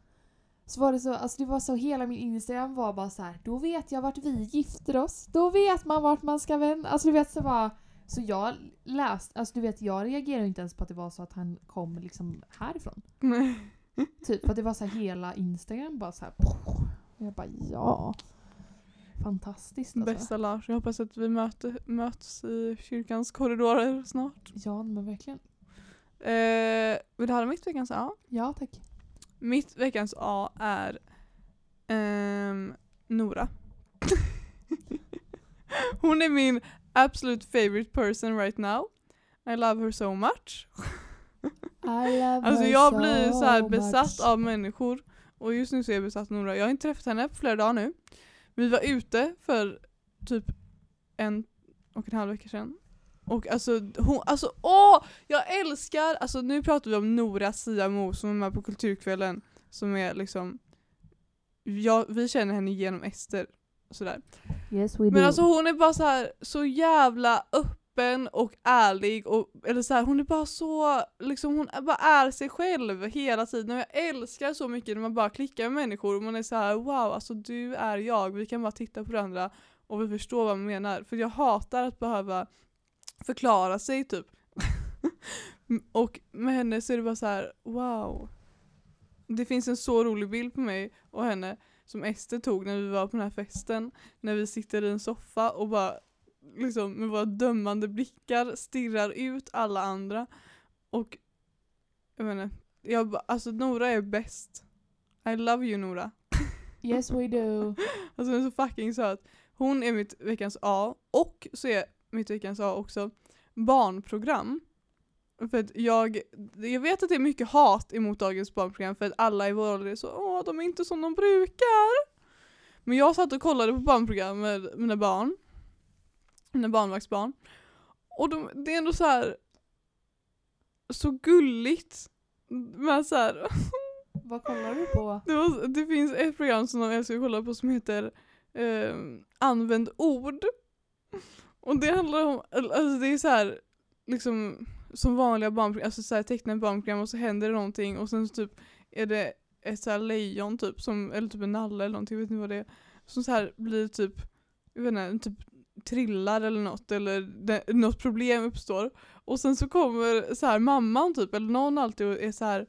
Speaker 2: Så var det så, alltså det var så, hela min Instagram var bara så här. då vet jag vart vi gifter oss. Då vet man vart man ska vända. Alltså du vet så bara, Så jag läste, alltså du vet jag reagerade inte ens på att det var så att han kom liksom härifrån.
Speaker 1: Nej.
Speaker 2: Typ för att det var så här hela Instagram bara så här. Och jag bara ja. Fantastiskt alltså.
Speaker 1: Bästa Lars, jag hoppas att vi möter, möts i kyrkans korridorer snart.
Speaker 2: Ja men verkligen.
Speaker 1: Eh, vill du höra mitt veckans A?
Speaker 2: Ja tack.
Speaker 1: Mitt veckans A är ehm, Nora. Hon är min absolute favorite person right now. I love her so much. Alltså jag blir så här besatt av människor och just nu så är jag besatt av Nora. Jag har inte träffat henne på flera dagar nu. Vi var ute för typ en och en halv vecka sedan. Och alltså hon, alltså åh! Jag älskar, alltså nu pratar vi om Nora Siamo som är med på Kulturkvällen. Som är liksom, ja, vi känner henne genom Ester. Sådär.
Speaker 2: Yes we do.
Speaker 1: Men alltså hon är bara så här så jävla öppen och ärlig och eller så här, hon är bara så liksom hon bara är sig själv hela tiden och jag älskar så mycket när man bara klickar med människor och man är så här wow alltså du är jag, vi kan bara titta på varandra och vi förstår vad man menar för jag hatar att behöva förklara sig typ. och med henne så är det bara så här wow. Det finns en så rolig bild på mig och henne som Ester tog när vi var på den här festen. När vi sitter i en soffa och bara liksom med våra dömande blickar stirrar ut alla andra. Och jag menar, jag, alltså Nora är bäst. I love you Nora.
Speaker 2: Yes we do.
Speaker 1: Alltså hon är så fucking söt. Hon är mitt veckans A och så är mitt veckans A också barnprogram. För att jag, jag vet att det är mycket hat emot dagens barnprogram för att alla i vår ålder är så åh de är inte som de brukar. Men jag satt och kollade på barnprogram med mina barn. Mina barnvaktsbarn. Och de, det är ändå så här så gulligt. Men så här,
Speaker 2: Vad kollar du på?
Speaker 1: det, var, det finns ett program som de älskar att kolla på som heter eh, Använd ord. Och det handlar om, alltså det är så här liksom som vanliga barnprogram, alltså så här tecknade barnprogram och så händer det någonting och sen så typ är det ett så här lejon typ, som, eller typ en nalle eller någonting, vet inte vad det är. Som så här blir typ, jag vet inte, typ trillar eller något eller det, något problem uppstår. Och sen så kommer så här mamman typ, eller någon alltid och är så här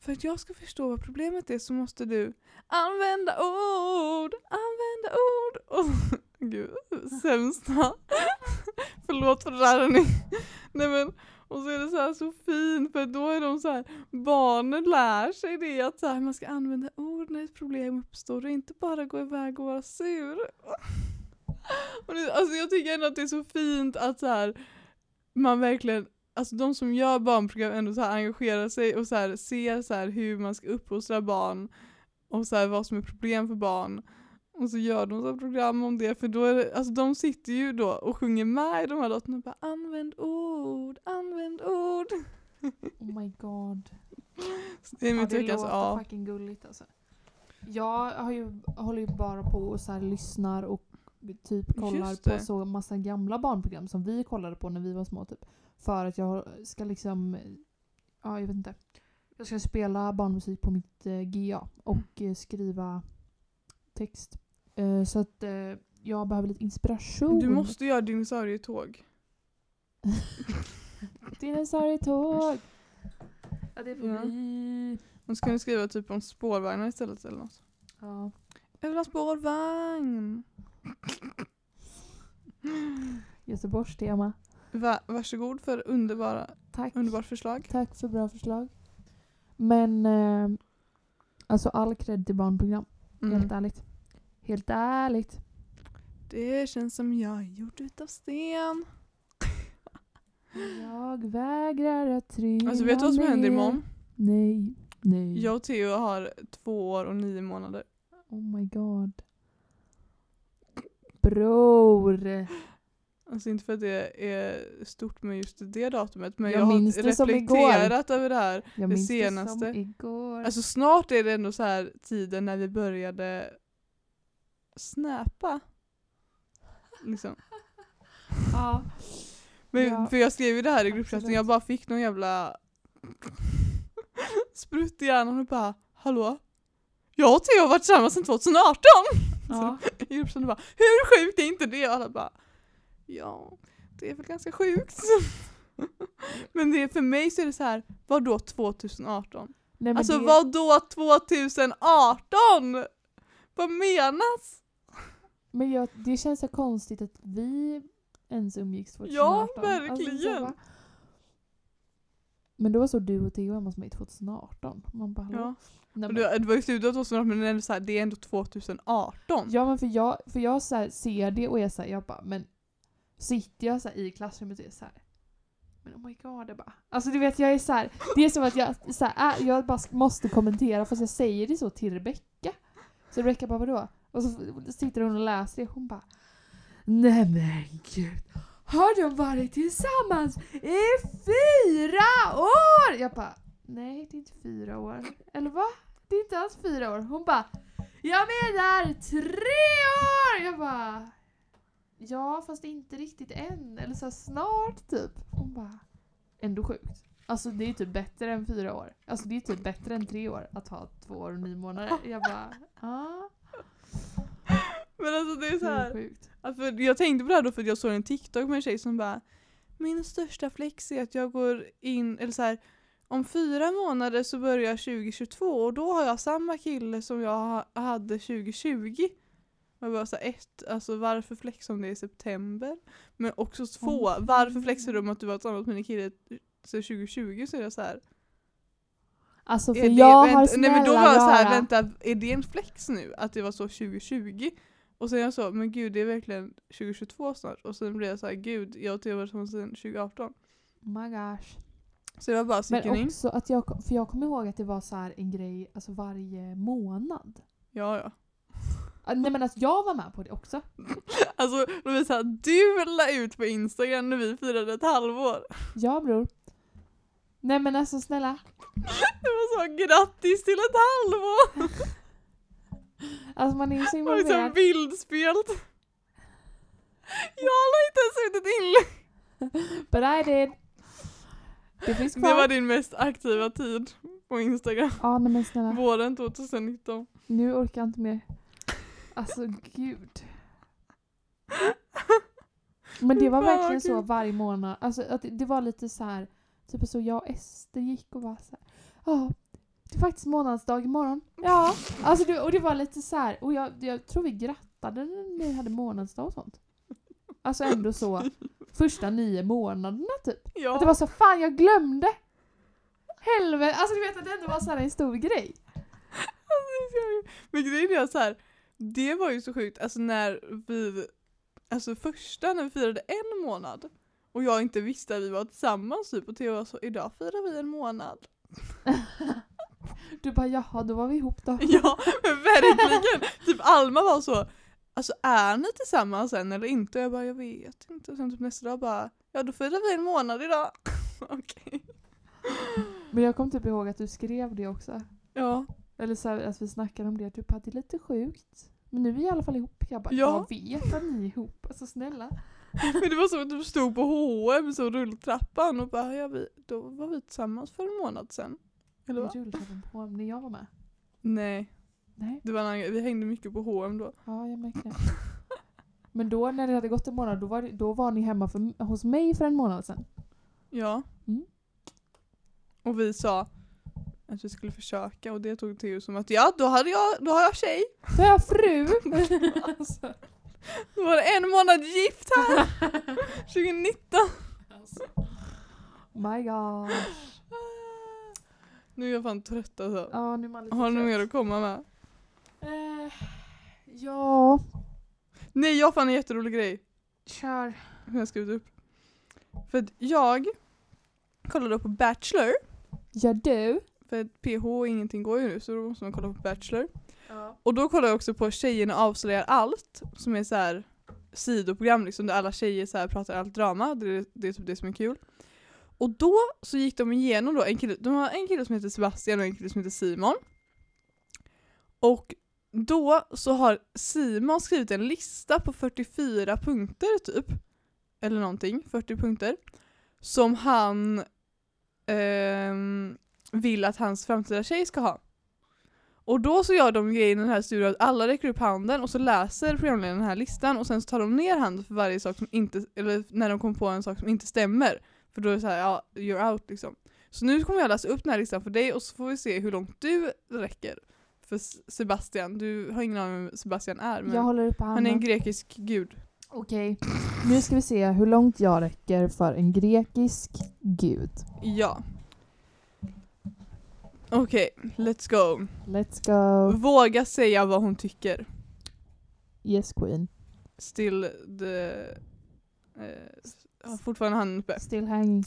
Speaker 1: för att jag ska förstå vad problemet är så måste du använda ord, använda ord. Och, gud, sämsta. Förlåt för det där hörni. Nej men, och så är det så här så fint för då är de så här, barnen lär sig det att så här, man ska använda ord när ett problem uppstår och inte bara gå iväg och vara sur. Och det, alltså jag tycker ändå att det är så fint att så här, man verkligen alltså de som gör barnprogram ändå så här engagerar sig och så här ser så här hur man ska uppfostra barn och så här vad som är problem för barn. Och så gör de så program om det för då är det, alltså de sitter ju då och sjunger med i de här låtarna och bara använd ord, använd ord.
Speaker 2: Oh my god.
Speaker 1: Så det är
Speaker 2: Ja,
Speaker 1: mitt
Speaker 2: det
Speaker 1: veckans A.
Speaker 2: fucking gulligt alltså. Jag har ju, håller ju bara på och så här lyssnar och typ kollar på så massa gamla barnprogram som vi kollade på när vi var små typ. För att jag ska liksom, ja jag vet inte. Jag ska spela barnmusik på mitt eh, GA och eh, skriva text. Eh, så att eh, jag behöver lite inspiration.
Speaker 1: Du måste göra dinosaurietåg.
Speaker 2: Dinosaurietåg! Ja det får
Speaker 1: Ja.
Speaker 2: bli.
Speaker 1: Och så kan du skriva typ om spårvagnar istället eller något.
Speaker 2: Ja.
Speaker 1: Jag vill ha spårvagn.
Speaker 2: Göteborgs tema.
Speaker 1: Va, varsågod för underbara,
Speaker 2: Tack.
Speaker 1: underbart förslag.
Speaker 2: Tack för bra förslag. Men eh, alltså all cred till barnprogram.
Speaker 1: Mm.
Speaker 2: Helt ärligt. Helt ärligt.
Speaker 1: Det känns som jag är gjord utav sten.
Speaker 2: Jag vägrar att trilla
Speaker 1: Alltså vet du vad som händer imorgon?
Speaker 2: Nej. Nej.
Speaker 1: Jag och Theo har två år och nio månader.
Speaker 2: Oh my god. Bror.
Speaker 1: Alltså inte för att det är stort med just det datumet men
Speaker 2: Jag
Speaker 1: jag, har reflekterat över det här.
Speaker 2: Jag
Speaker 1: Det
Speaker 2: minns det
Speaker 1: senaste.
Speaker 2: som igår.
Speaker 1: Alltså snart är det ändå så här tiden när vi började snäpa. Liksom.
Speaker 2: ja.
Speaker 1: Men,
Speaker 2: Ja,
Speaker 1: för jag skrev ju det här i gruppchatten, jag bara fick någon jävla sprutt i hjärnan och bara Hallå? Jag och Theo har varit tillsammans sedan 2018!
Speaker 2: Ja.
Speaker 1: Gruppchatten bara Hur sjukt är inte det? Och alla bara Ja, det är väl ganska sjukt. men det, för mig så är det så här, vad då 2018?
Speaker 2: Nej,
Speaker 1: Alltså
Speaker 2: det,
Speaker 1: vad då 2018? Vad menas?
Speaker 2: Men jag, det känns så konstigt att vi ens umgicks 2018.
Speaker 1: Ja,
Speaker 2: Alltså, så
Speaker 1: verkligen.
Speaker 2: bara- men det var så du och Theo hemma hos mig 2018. Man bara?
Speaker 1: Ja.
Speaker 2: Nej, men,
Speaker 1: det, det var ju slutet av 2018 men det är ändå, så här, det är ändå 2018.
Speaker 2: ja men för jag, för jag så här, ser det och är såhär, jag bara, men sitter jag så här, i klassrummet och är såhär men oh my god, jag bara. Alltså du vet jag är så här, det är som att jag, så här, är, jag bara måste kommentera fast jag säger det så till Rebecca. Så Rebecca bara vadå? Och så sitter hon och läser det och hon bara Nej men gud. Har de varit tillsammans i fyra år? Jag bara Nej det är inte fyra år. Eller va? Det är inte alls fyra år. Hon bara Jag menar tre år! Jag bara Ja fast inte riktigt än. Eller så här, snart typ. Hon bara Ändå sjukt. Alltså det är typ bättre än fyra år. Alltså det är typ bättre än tre år att ha två år och nio månader. Jag bara ja.
Speaker 1: Men alltså det är så
Speaker 2: Det är
Speaker 1: här.
Speaker 2: sjukt.
Speaker 1: Alltså, för jag tänkte på det här då för att jag såg en TikTok med en tjej som bara Min största flex är att jag går in, eller så här om fyra månader så börjar 2022 och då har jag samma kille som jag ha- hade 2020. Och jag bara så här, ett, alltså varför flexa om det är i september? Men också två,
Speaker 2: Åh,
Speaker 1: varför flexar du om att du var tillsammans med din kille sedan 2020? Så är jag så här,
Speaker 2: Alltså för
Speaker 1: är det,
Speaker 2: jag har
Speaker 1: vänta,
Speaker 2: snälla
Speaker 1: nej men då var jag så här, vänta, är det en flex nu? Att det var så 2020? Och sen jag så, men gud det är verkligen 2022 snart. Och sen blev jag så här, gud jag har varit tillsammans sedan 2018.
Speaker 2: Oh my gosh.
Speaker 1: Så det var bara
Speaker 2: Men
Speaker 1: sickening.
Speaker 2: också att jag, för jag kommer ihåg att det var så här en grej alltså varje månad.
Speaker 1: Ja ja.
Speaker 2: Ah, Nej men att jag var med på det också.
Speaker 1: Alltså Lovisa, du la ut på Instagram när vi firade ett halvår.
Speaker 2: Ja bror. Nej men alltså snälla.
Speaker 1: Det var så, grattis till ett halvår!
Speaker 2: Alltså man är ju så
Speaker 1: Det var liksom
Speaker 2: involverad.
Speaker 1: bildspelt. Jag la inte ens ut ett inlägg.
Speaker 2: But I did. Det finns
Speaker 1: Det
Speaker 2: kvar.
Speaker 1: var din mest aktiva tid på Instagram.
Speaker 2: Ja nej men snälla.
Speaker 1: Våren 2019.
Speaker 2: Nu orkar jag inte mer. Alltså gud. Men det var verkligen så varje månad. Alltså att det- det var lite så här. Typ så jag och Ester gick och var så här. Ja, det är faktiskt månadsdag imorgon. Ja, alltså det, och det var lite så här. Och jag, jag tror vi grattade när vi hade månadsdag och sånt. Alltså ändå så. Första nio månaderna typ.
Speaker 1: Ja.
Speaker 2: Att det var så fan jag glömde. Helvete. Alltså du vet att det ändå var så här en stor grej.
Speaker 1: Men grejen är så här, det var ju så sjukt, alltså när vi, alltså första när vi firade en månad och jag inte visste att vi var tillsammans typ och Theo var så, idag firar vi en månad.
Speaker 2: Du bara jaha, då var vi ihop då.
Speaker 1: Ja, men verkligen! typ Alma var så, alltså är ni tillsammans än eller inte? Och jag bara, jag vet inte. Och sen typ nästa dag bara, ja då firar vi en månad idag. Okej.
Speaker 2: Men jag kom typ ihåg att du skrev det också.
Speaker 1: Ja.
Speaker 2: Eller så här, att vi snackade om det. Du bara, det är lite sjukt. Men nu är vi i alla fall ihop. Jag bara,
Speaker 1: Ja.
Speaker 2: jag vet att ni är ihop. Alltså snälla.
Speaker 1: Men det var så att du stod på H&M så rulltrappan och bara, ja vi, då var vi tillsammans för en månad sedan. Eller
Speaker 2: Vi
Speaker 1: va?
Speaker 2: rullade på när jag var med.
Speaker 1: Nej,
Speaker 2: Nej,
Speaker 1: det var en annan vi hängde mycket på H&M då.
Speaker 2: ja jag märkte det. Men då när det hade gått en månad, då var, då var ni hemma för, hos mig för en månad sedan.
Speaker 1: Ja.
Speaker 2: Mm.
Speaker 1: Och vi sa att vi skulle försöka och det tog Theo som att ja, då, hade jag, då har jag tjej.
Speaker 2: Då är jag fru! alltså,
Speaker 1: Då var det en månad gift här. 2019.
Speaker 2: alltså. My god.
Speaker 1: Nu är jag fan trött alltså.
Speaker 2: Ja, nu är man lite
Speaker 1: Har du
Speaker 2: trött.
Speaker 1: mer att komma med?
Speaker 2: Eh, ja,
Speaker 1: Nej, jag har fan en jätterolig grej.
Speaker 2: kör.
Speaker 1: Som jag skrivit upp. För att jag kollade på Bachelor.
Speaker 2: Gör du?
Speaker 1: För att PH och ingenting går ju nu så då måste man kolla på Bachelor.
Speaker 2: Ja.
Speaker 1: Och då kollade jag också på Tjejerna avslöjar allt. Som är så här sidoprogram liksom där alla tjejer så här pratar allt drama. Det är, det är typ det som är kul. Och då så gick de igenom då en kille, de har en kille som heter Sebastian och en kille som heter Simon. Och då så har Simon skrivit en lista på 44 punkter typ. Eller någonting, 40 punkter. Som han eh, vill att hans framtida tjej ska ha. Och då så gör de grejen i den här studion, att alla räcker upp handen och så läser programledaren den här listan och sen så tar de ner handen för varje sak som inte, eller när de kommer på en sak som inte stämmer. För då är det så här, ja, you're out liksom. Så nu kommer jag läsa upp den här listan för dig och så får vi se hur långt du räcker. För Sebastian, du har ingen aning om vem Sebastian är men
Speaker 2: Jag håller upp handen.
Speaker 1: han är en grekisk gud.
Speaker 2: Okej, nu ska vi se hur långt jag räcker för en grekisk gud.
Speaker 1: Ja. Okej, let's go.
Speaker 2: Let's go.
Speaker 1: Våga säga vad hon tycker.
Speaker 2: Yes queen.
Speaker 1: Still the... Eh, har fortfarande handen uppe.
Speaker 2: Still hanging.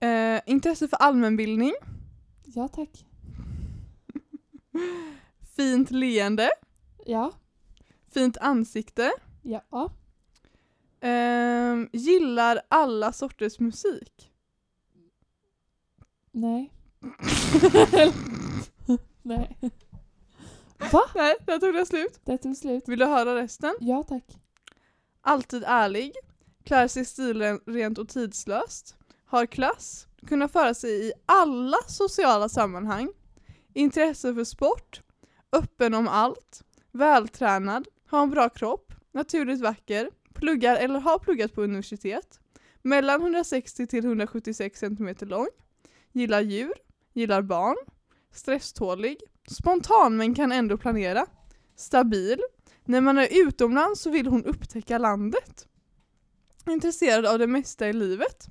Speaker 1: Eh, intresse för allmänbildning.
Speaker 2: Ja tack.
Speaker 1: Fint leende.
Speaker 2: Ja.
Speaker 1: Fint ansikte.
Speaker 2: Ja.
Speaker 1: Ehm, gillar alla sorters musik.
Speaker 2: Nej. Nej. Va?
Speaker 1: Nej, där tog det slut.
Speaker 2: Det tog slut.
Speaker 1: Vill du höra resten?
Speaker 2: Ja tack.
Speaker 1: Alltid ärlig. Klär sig stilrent och tidslöst. Har klass. Kunna föra sig i alla sociala sammanhang. Intresse för sport. Öppen om allt. Vältränad. Har en bra kropp. Naturligt vacker. Pluggar eller har pluggat på universitet. Mellan 160 till 176 cm lång. Gillar djur. Gillar barn. Stresstålig. Spontan men kan ändå planera. Stabil. När man är utomlands så vill hon upptäcka landet. Intresserad av det mesta i livet.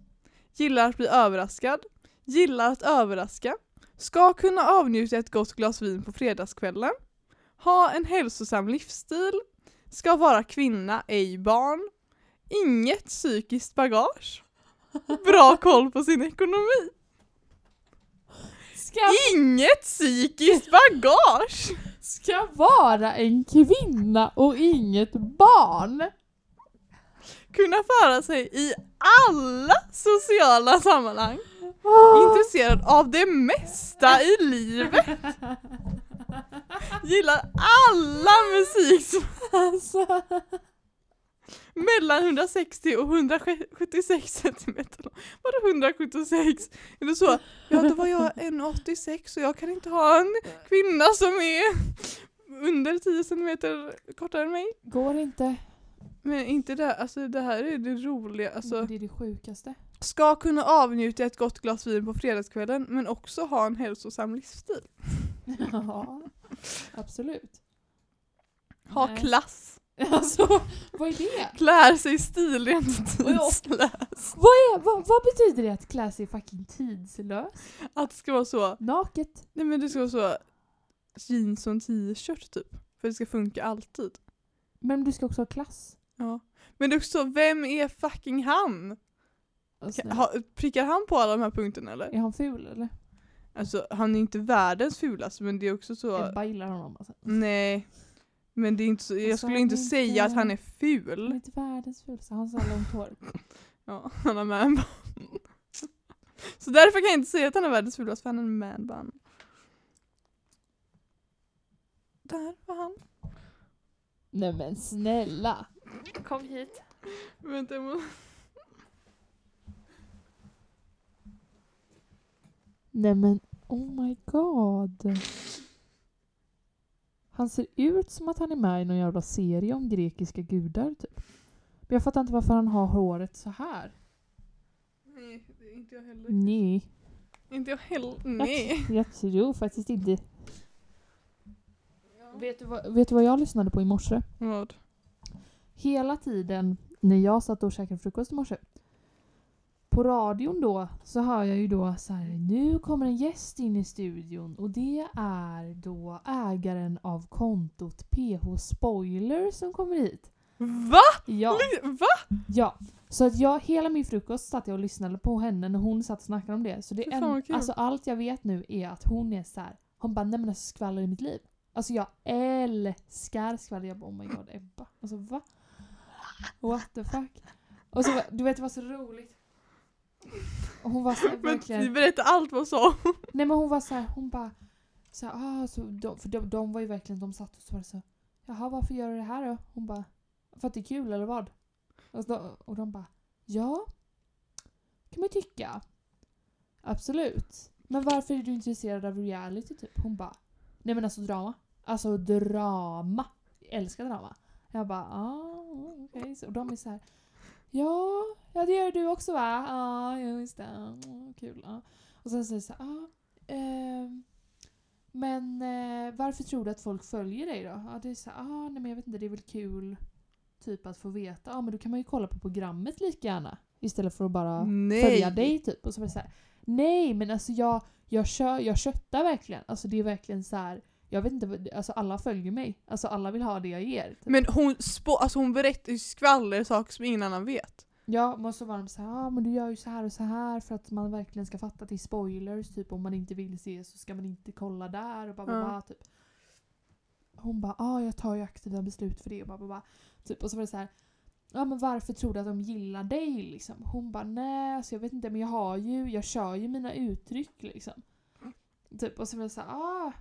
Speaker 1: Gillar att bli överraskad. Gillar att överraska. Ska kunna avnjuta ett gott glas vin på fredagskvällen. Ha en hälsosam livsstil. Ska vara kvinna, ej barn. Inget psykiskt bagage. Bra koll på sin ekonomi.
Speaker 2: Ska,
Speaker 1: Inget psykiskt bagage!
Speaker 2: ska vara en kvinna och inget barn.
Speaker 1: Kunna föra sig i alla sociala sammanhang. Intresserad av det mesta i livet. Gillar alla musik
Speaker 2: Alltså.
Speaker 1: mellan 160 och 176 cm. Vadå 176? Är det så? Ja då var jag 1,86 och jag kan inte ha en kvinna som är under 10 cm kortare än mig.
Speaker 2: Går inte.
Speaker 1: Men inte det, alltså det här är det roliga. Alltså,
Speaker 2: Det är det sjukaste.
Speaker 1: ska kunna avnjuta ett gott glas vin på fredagskvällen men också ha en hälsosam livsstil.
Speaker 2: Ja, absolut.
Speaker 1: Ha
Speaker 2: Nej.
Speaker 1: klass.
Speaker 2: Alltså, vad är det?
Speaker 1: Klär sig stilrent och
Speaker 2: Vadå?
Speaker 1: tidslös.
Speaker 2: Vad, är, vad, vad betyder det att klä sig fucking tidslös?
Speaker 1: Att det ska vara så,
Speaker 2: Naket?
Speaker 1: nej men det ska vara så jeans och en t-shirt typ. För det ska funka alltid.
Speaker 2: Men du ska också ha klass.
Speaker 1: Ja. Men också så, vem är fucking han?
Speaker 2: Alltså,
Speaker 1: Ha, prickar han på alla de här punkterna eller?
Speaker 2: är han ful eller?
Speaker 1: Alltså han är inte världens fulaste men det är också så,
Speaker 2: Jag bara gillar honom alltså.
Speaker 1: nej. Men det är inte så, jag
Speaker 2: Alltså,
Speaker 1: skulle inte säga
Speaker 2: inte-
Speaker 1: att han är
Speaker 2: Han är
Speaker 1: ful.
Speaker 2: inte världens fulaste, han har så långt hår.
Speaker 1: Ja, han har manbun. Så därför kan jag inte säga att han är världens fulaste för han har en manbun. Där var han.
Speaker 2: Nej men snälla. Kom hit.
Speaker 1: Vänta jag må...
Speaker 2: Nej men oh my god. Han ser ut som att han är med i någon jävla serie om grekiska gudar typ. Men jag fattar inte varför han har håret så här.
Speaker 1: Nej, inte jag heller.
Speaker 2: Nej,
Speaker 1: Inte jag heller. Nej.
Speaker 2: jag tror faktiskt inte. Vet du, vad, vet du vad jag lyssnade på i morse?
Speaker 1: Vad?
Speaker 2: Hela tiden när jag satt och käkade frukost i morse. På radion då så hör jag ju då så här, nu kommer en gäst in i studion och det är då ägaren av kontot PH Spoiler som kommer hit.
Speaker 1: Va?
Speaker 2: Ja,
Speaker 1: Va?
Speaker 2: ja. Så att jag, hela min frukost satt jag och lyssnade på henne när hon satt och snackade om det. Så det en, alltså allt jag vet nu är att hon är så här. hon bara nej men alltså skvaller i mitt liv. Alltså jag älskar skvaller. Jag bara oh my god Ebba. Alltså va? What the fuck? Och så du vet det var så roligt. Och hon var så här,
Speaker 1: Men
Speaker 2: verkligen.
Speaker 1: berätta allt vad sa hon?
Speaker 2: Nej men hon var så här, hon bara så här, ah, så de, för de, de var ju verkligen, de satt och så var det så Jaha varför gör du det här då? Hon bara För att det är kul eller vad? Och, så, och de bara Ja kan man tycka Absolut Men varför är du intresserad av reality typ? Hon bara Nej men alltså drama. Alltså drama. Jag älskar drama. Jag bara, ah, okej. Så- Och de är så här. Ja, ja det gör du också va? Ja, just det. Kul. Ja. Och sen säger så här, ah, ehm, men eh, varför tror du att folk följer dig då? Ja, det är så här, ah, nej men jag vet inte, det är väl kul typ att få veta. Ja, men då kan man ju kolla på programmet lika gärna. Istället för att bara
Speaker 1: Nej.
Speaker 2: följa dig typ. Och så var det så här, nej men alltså jag, jag, kör, jag köttar verkligen. Alltså det är verkligen så här. Jag vet inte, alltså alla följer mig. Alltså alla vill ha det jag ger. Typ.
Speaker 1: Men hon, spå, alltså hon berättar ju skvaller saker som ingen annan vet.
Speaker 2: Ja, men så var de så här, ah, men du gör ju så här och så här för att man verkligen ska fatta till spoilers. Typ om man inte vill se så ska man inte kolla där och bara,
Speaker 1: Ja.
Speaker 2: bara typ. Hon bara, ah, jag tar ju aktiva beslut för det och bara, bara. Typ, och så var det så här, ja men varför tror du att de gillar dig liksom? Hon bara, nej alltså jag vet inte men jag har ju, jag kör ju mina uttryck liksom. Typ, och så var det så här, ah,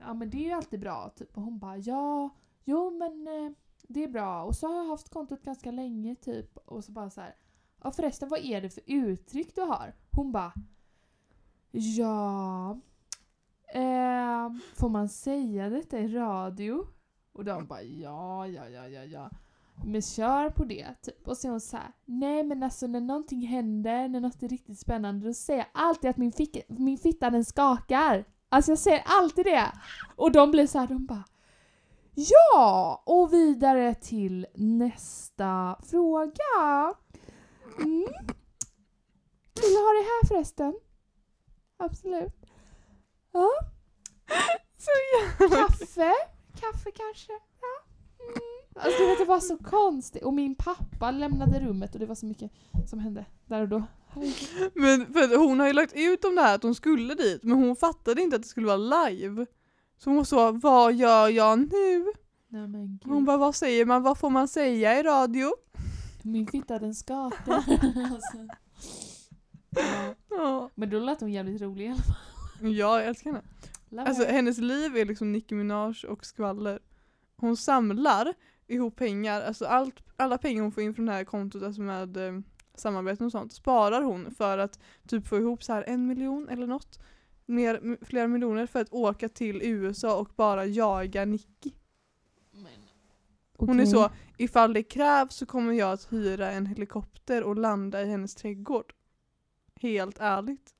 Speaker 2: ja men det är ju alltid bra. Typ. Och hon bara, ja, jo men eh, det är bra. Och så har jag haft kontot ganska länge typ. Och så bara så här. Ja förresten vad är det för uttryck du har? Hon bara. Ja. Eh, får man säga detta i radio? Och de bara ja, ja, ja, ja, ja. Men kör på det. Typ. Och så är hon så här. Nej men alltså när någonting händer, när något är riktigt spännande, då säger jag alltid att min, fick, min fitta den skakar. Alltså jag säger alltid det. Och de blir så här, de bara Ja! Och vidare till nästa fråga. Mm. Vill du ha det här förresten? Absolut. Ja.
Speaker 1: Så jävla...
Speaker 2: Kaffe? Kaffe kanske? Ja. Mm. Alltså vet, det var så konstigt. Och min pappa lämnade rummet och det var så mycket som hände där och då.
Speaker 1: Men för hon har ju lagt ut om det här att hon skulle dit men hon fattade inte att det skulle vara live. Så hon måste vara, vad gör jag nu?
Speaker 2: Nej.
Speaker 1: Hon bara, vad säger man? Vad får man säga i radio?
Speaker 2: Min fitta den skakar. alltså. ja.
Speaker 1: Ja,
Speaker 2: Men då lät hon jävligt rolig i alla fall.
Speaker 1: ja jag älskar henne.
Speaker 2: Love
Speaker 1: Alltså hennes liv är liksom Nicki Minaj och skvaller. Hon samlar ihop pengar, alltså allt, alla pengar hon får in från det här kontot, alltså med eh, samarbeten och sånt, sparar hon för att typ få ihop så här en miljon eller något. Mer, flera miljoner för att åka till USA och bara jaga Nicki.
Speaker 2: Men,
Speaker 1: Hon är
Speaker 2: okej.
Speaker 1: så, ifall det krävs så kommer jag att hyra en helikopter och landa i hennes trädgård. Helt ärligt.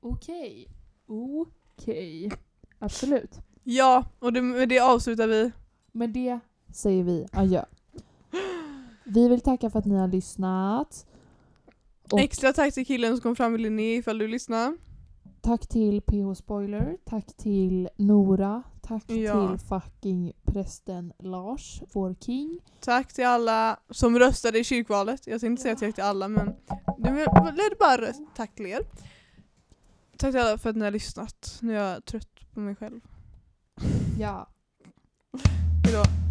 Speaker 2: Okej. Okej. Absolut.
Speaker 1: Ja, och det, med det avslutar vi.
Speaker 2: Med det säger vi adjö. Vi vill tacka för att ni har lyssnat. Och-
Speaker 1: Extra tack till killen som kom fram med Linné ifall du lyssnar.
Speaker 2: Tack till PH Spoiler, tack till Nora, tack
Speaker 1: Ja.
Speaker 2: till fucking prästen Lars, vår king.
Speaker 1: Tack till alla som röstade i kyrkvalet. Jag tänkte inte säga tack till alla men det blev bara. Tack till er. Tack till alla för att ni har lyssnat. Nu är jag trött på mig själv.
Speaker 2: Ja.
Speaker 1: Hejdå.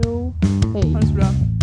Speaker 1: Bra.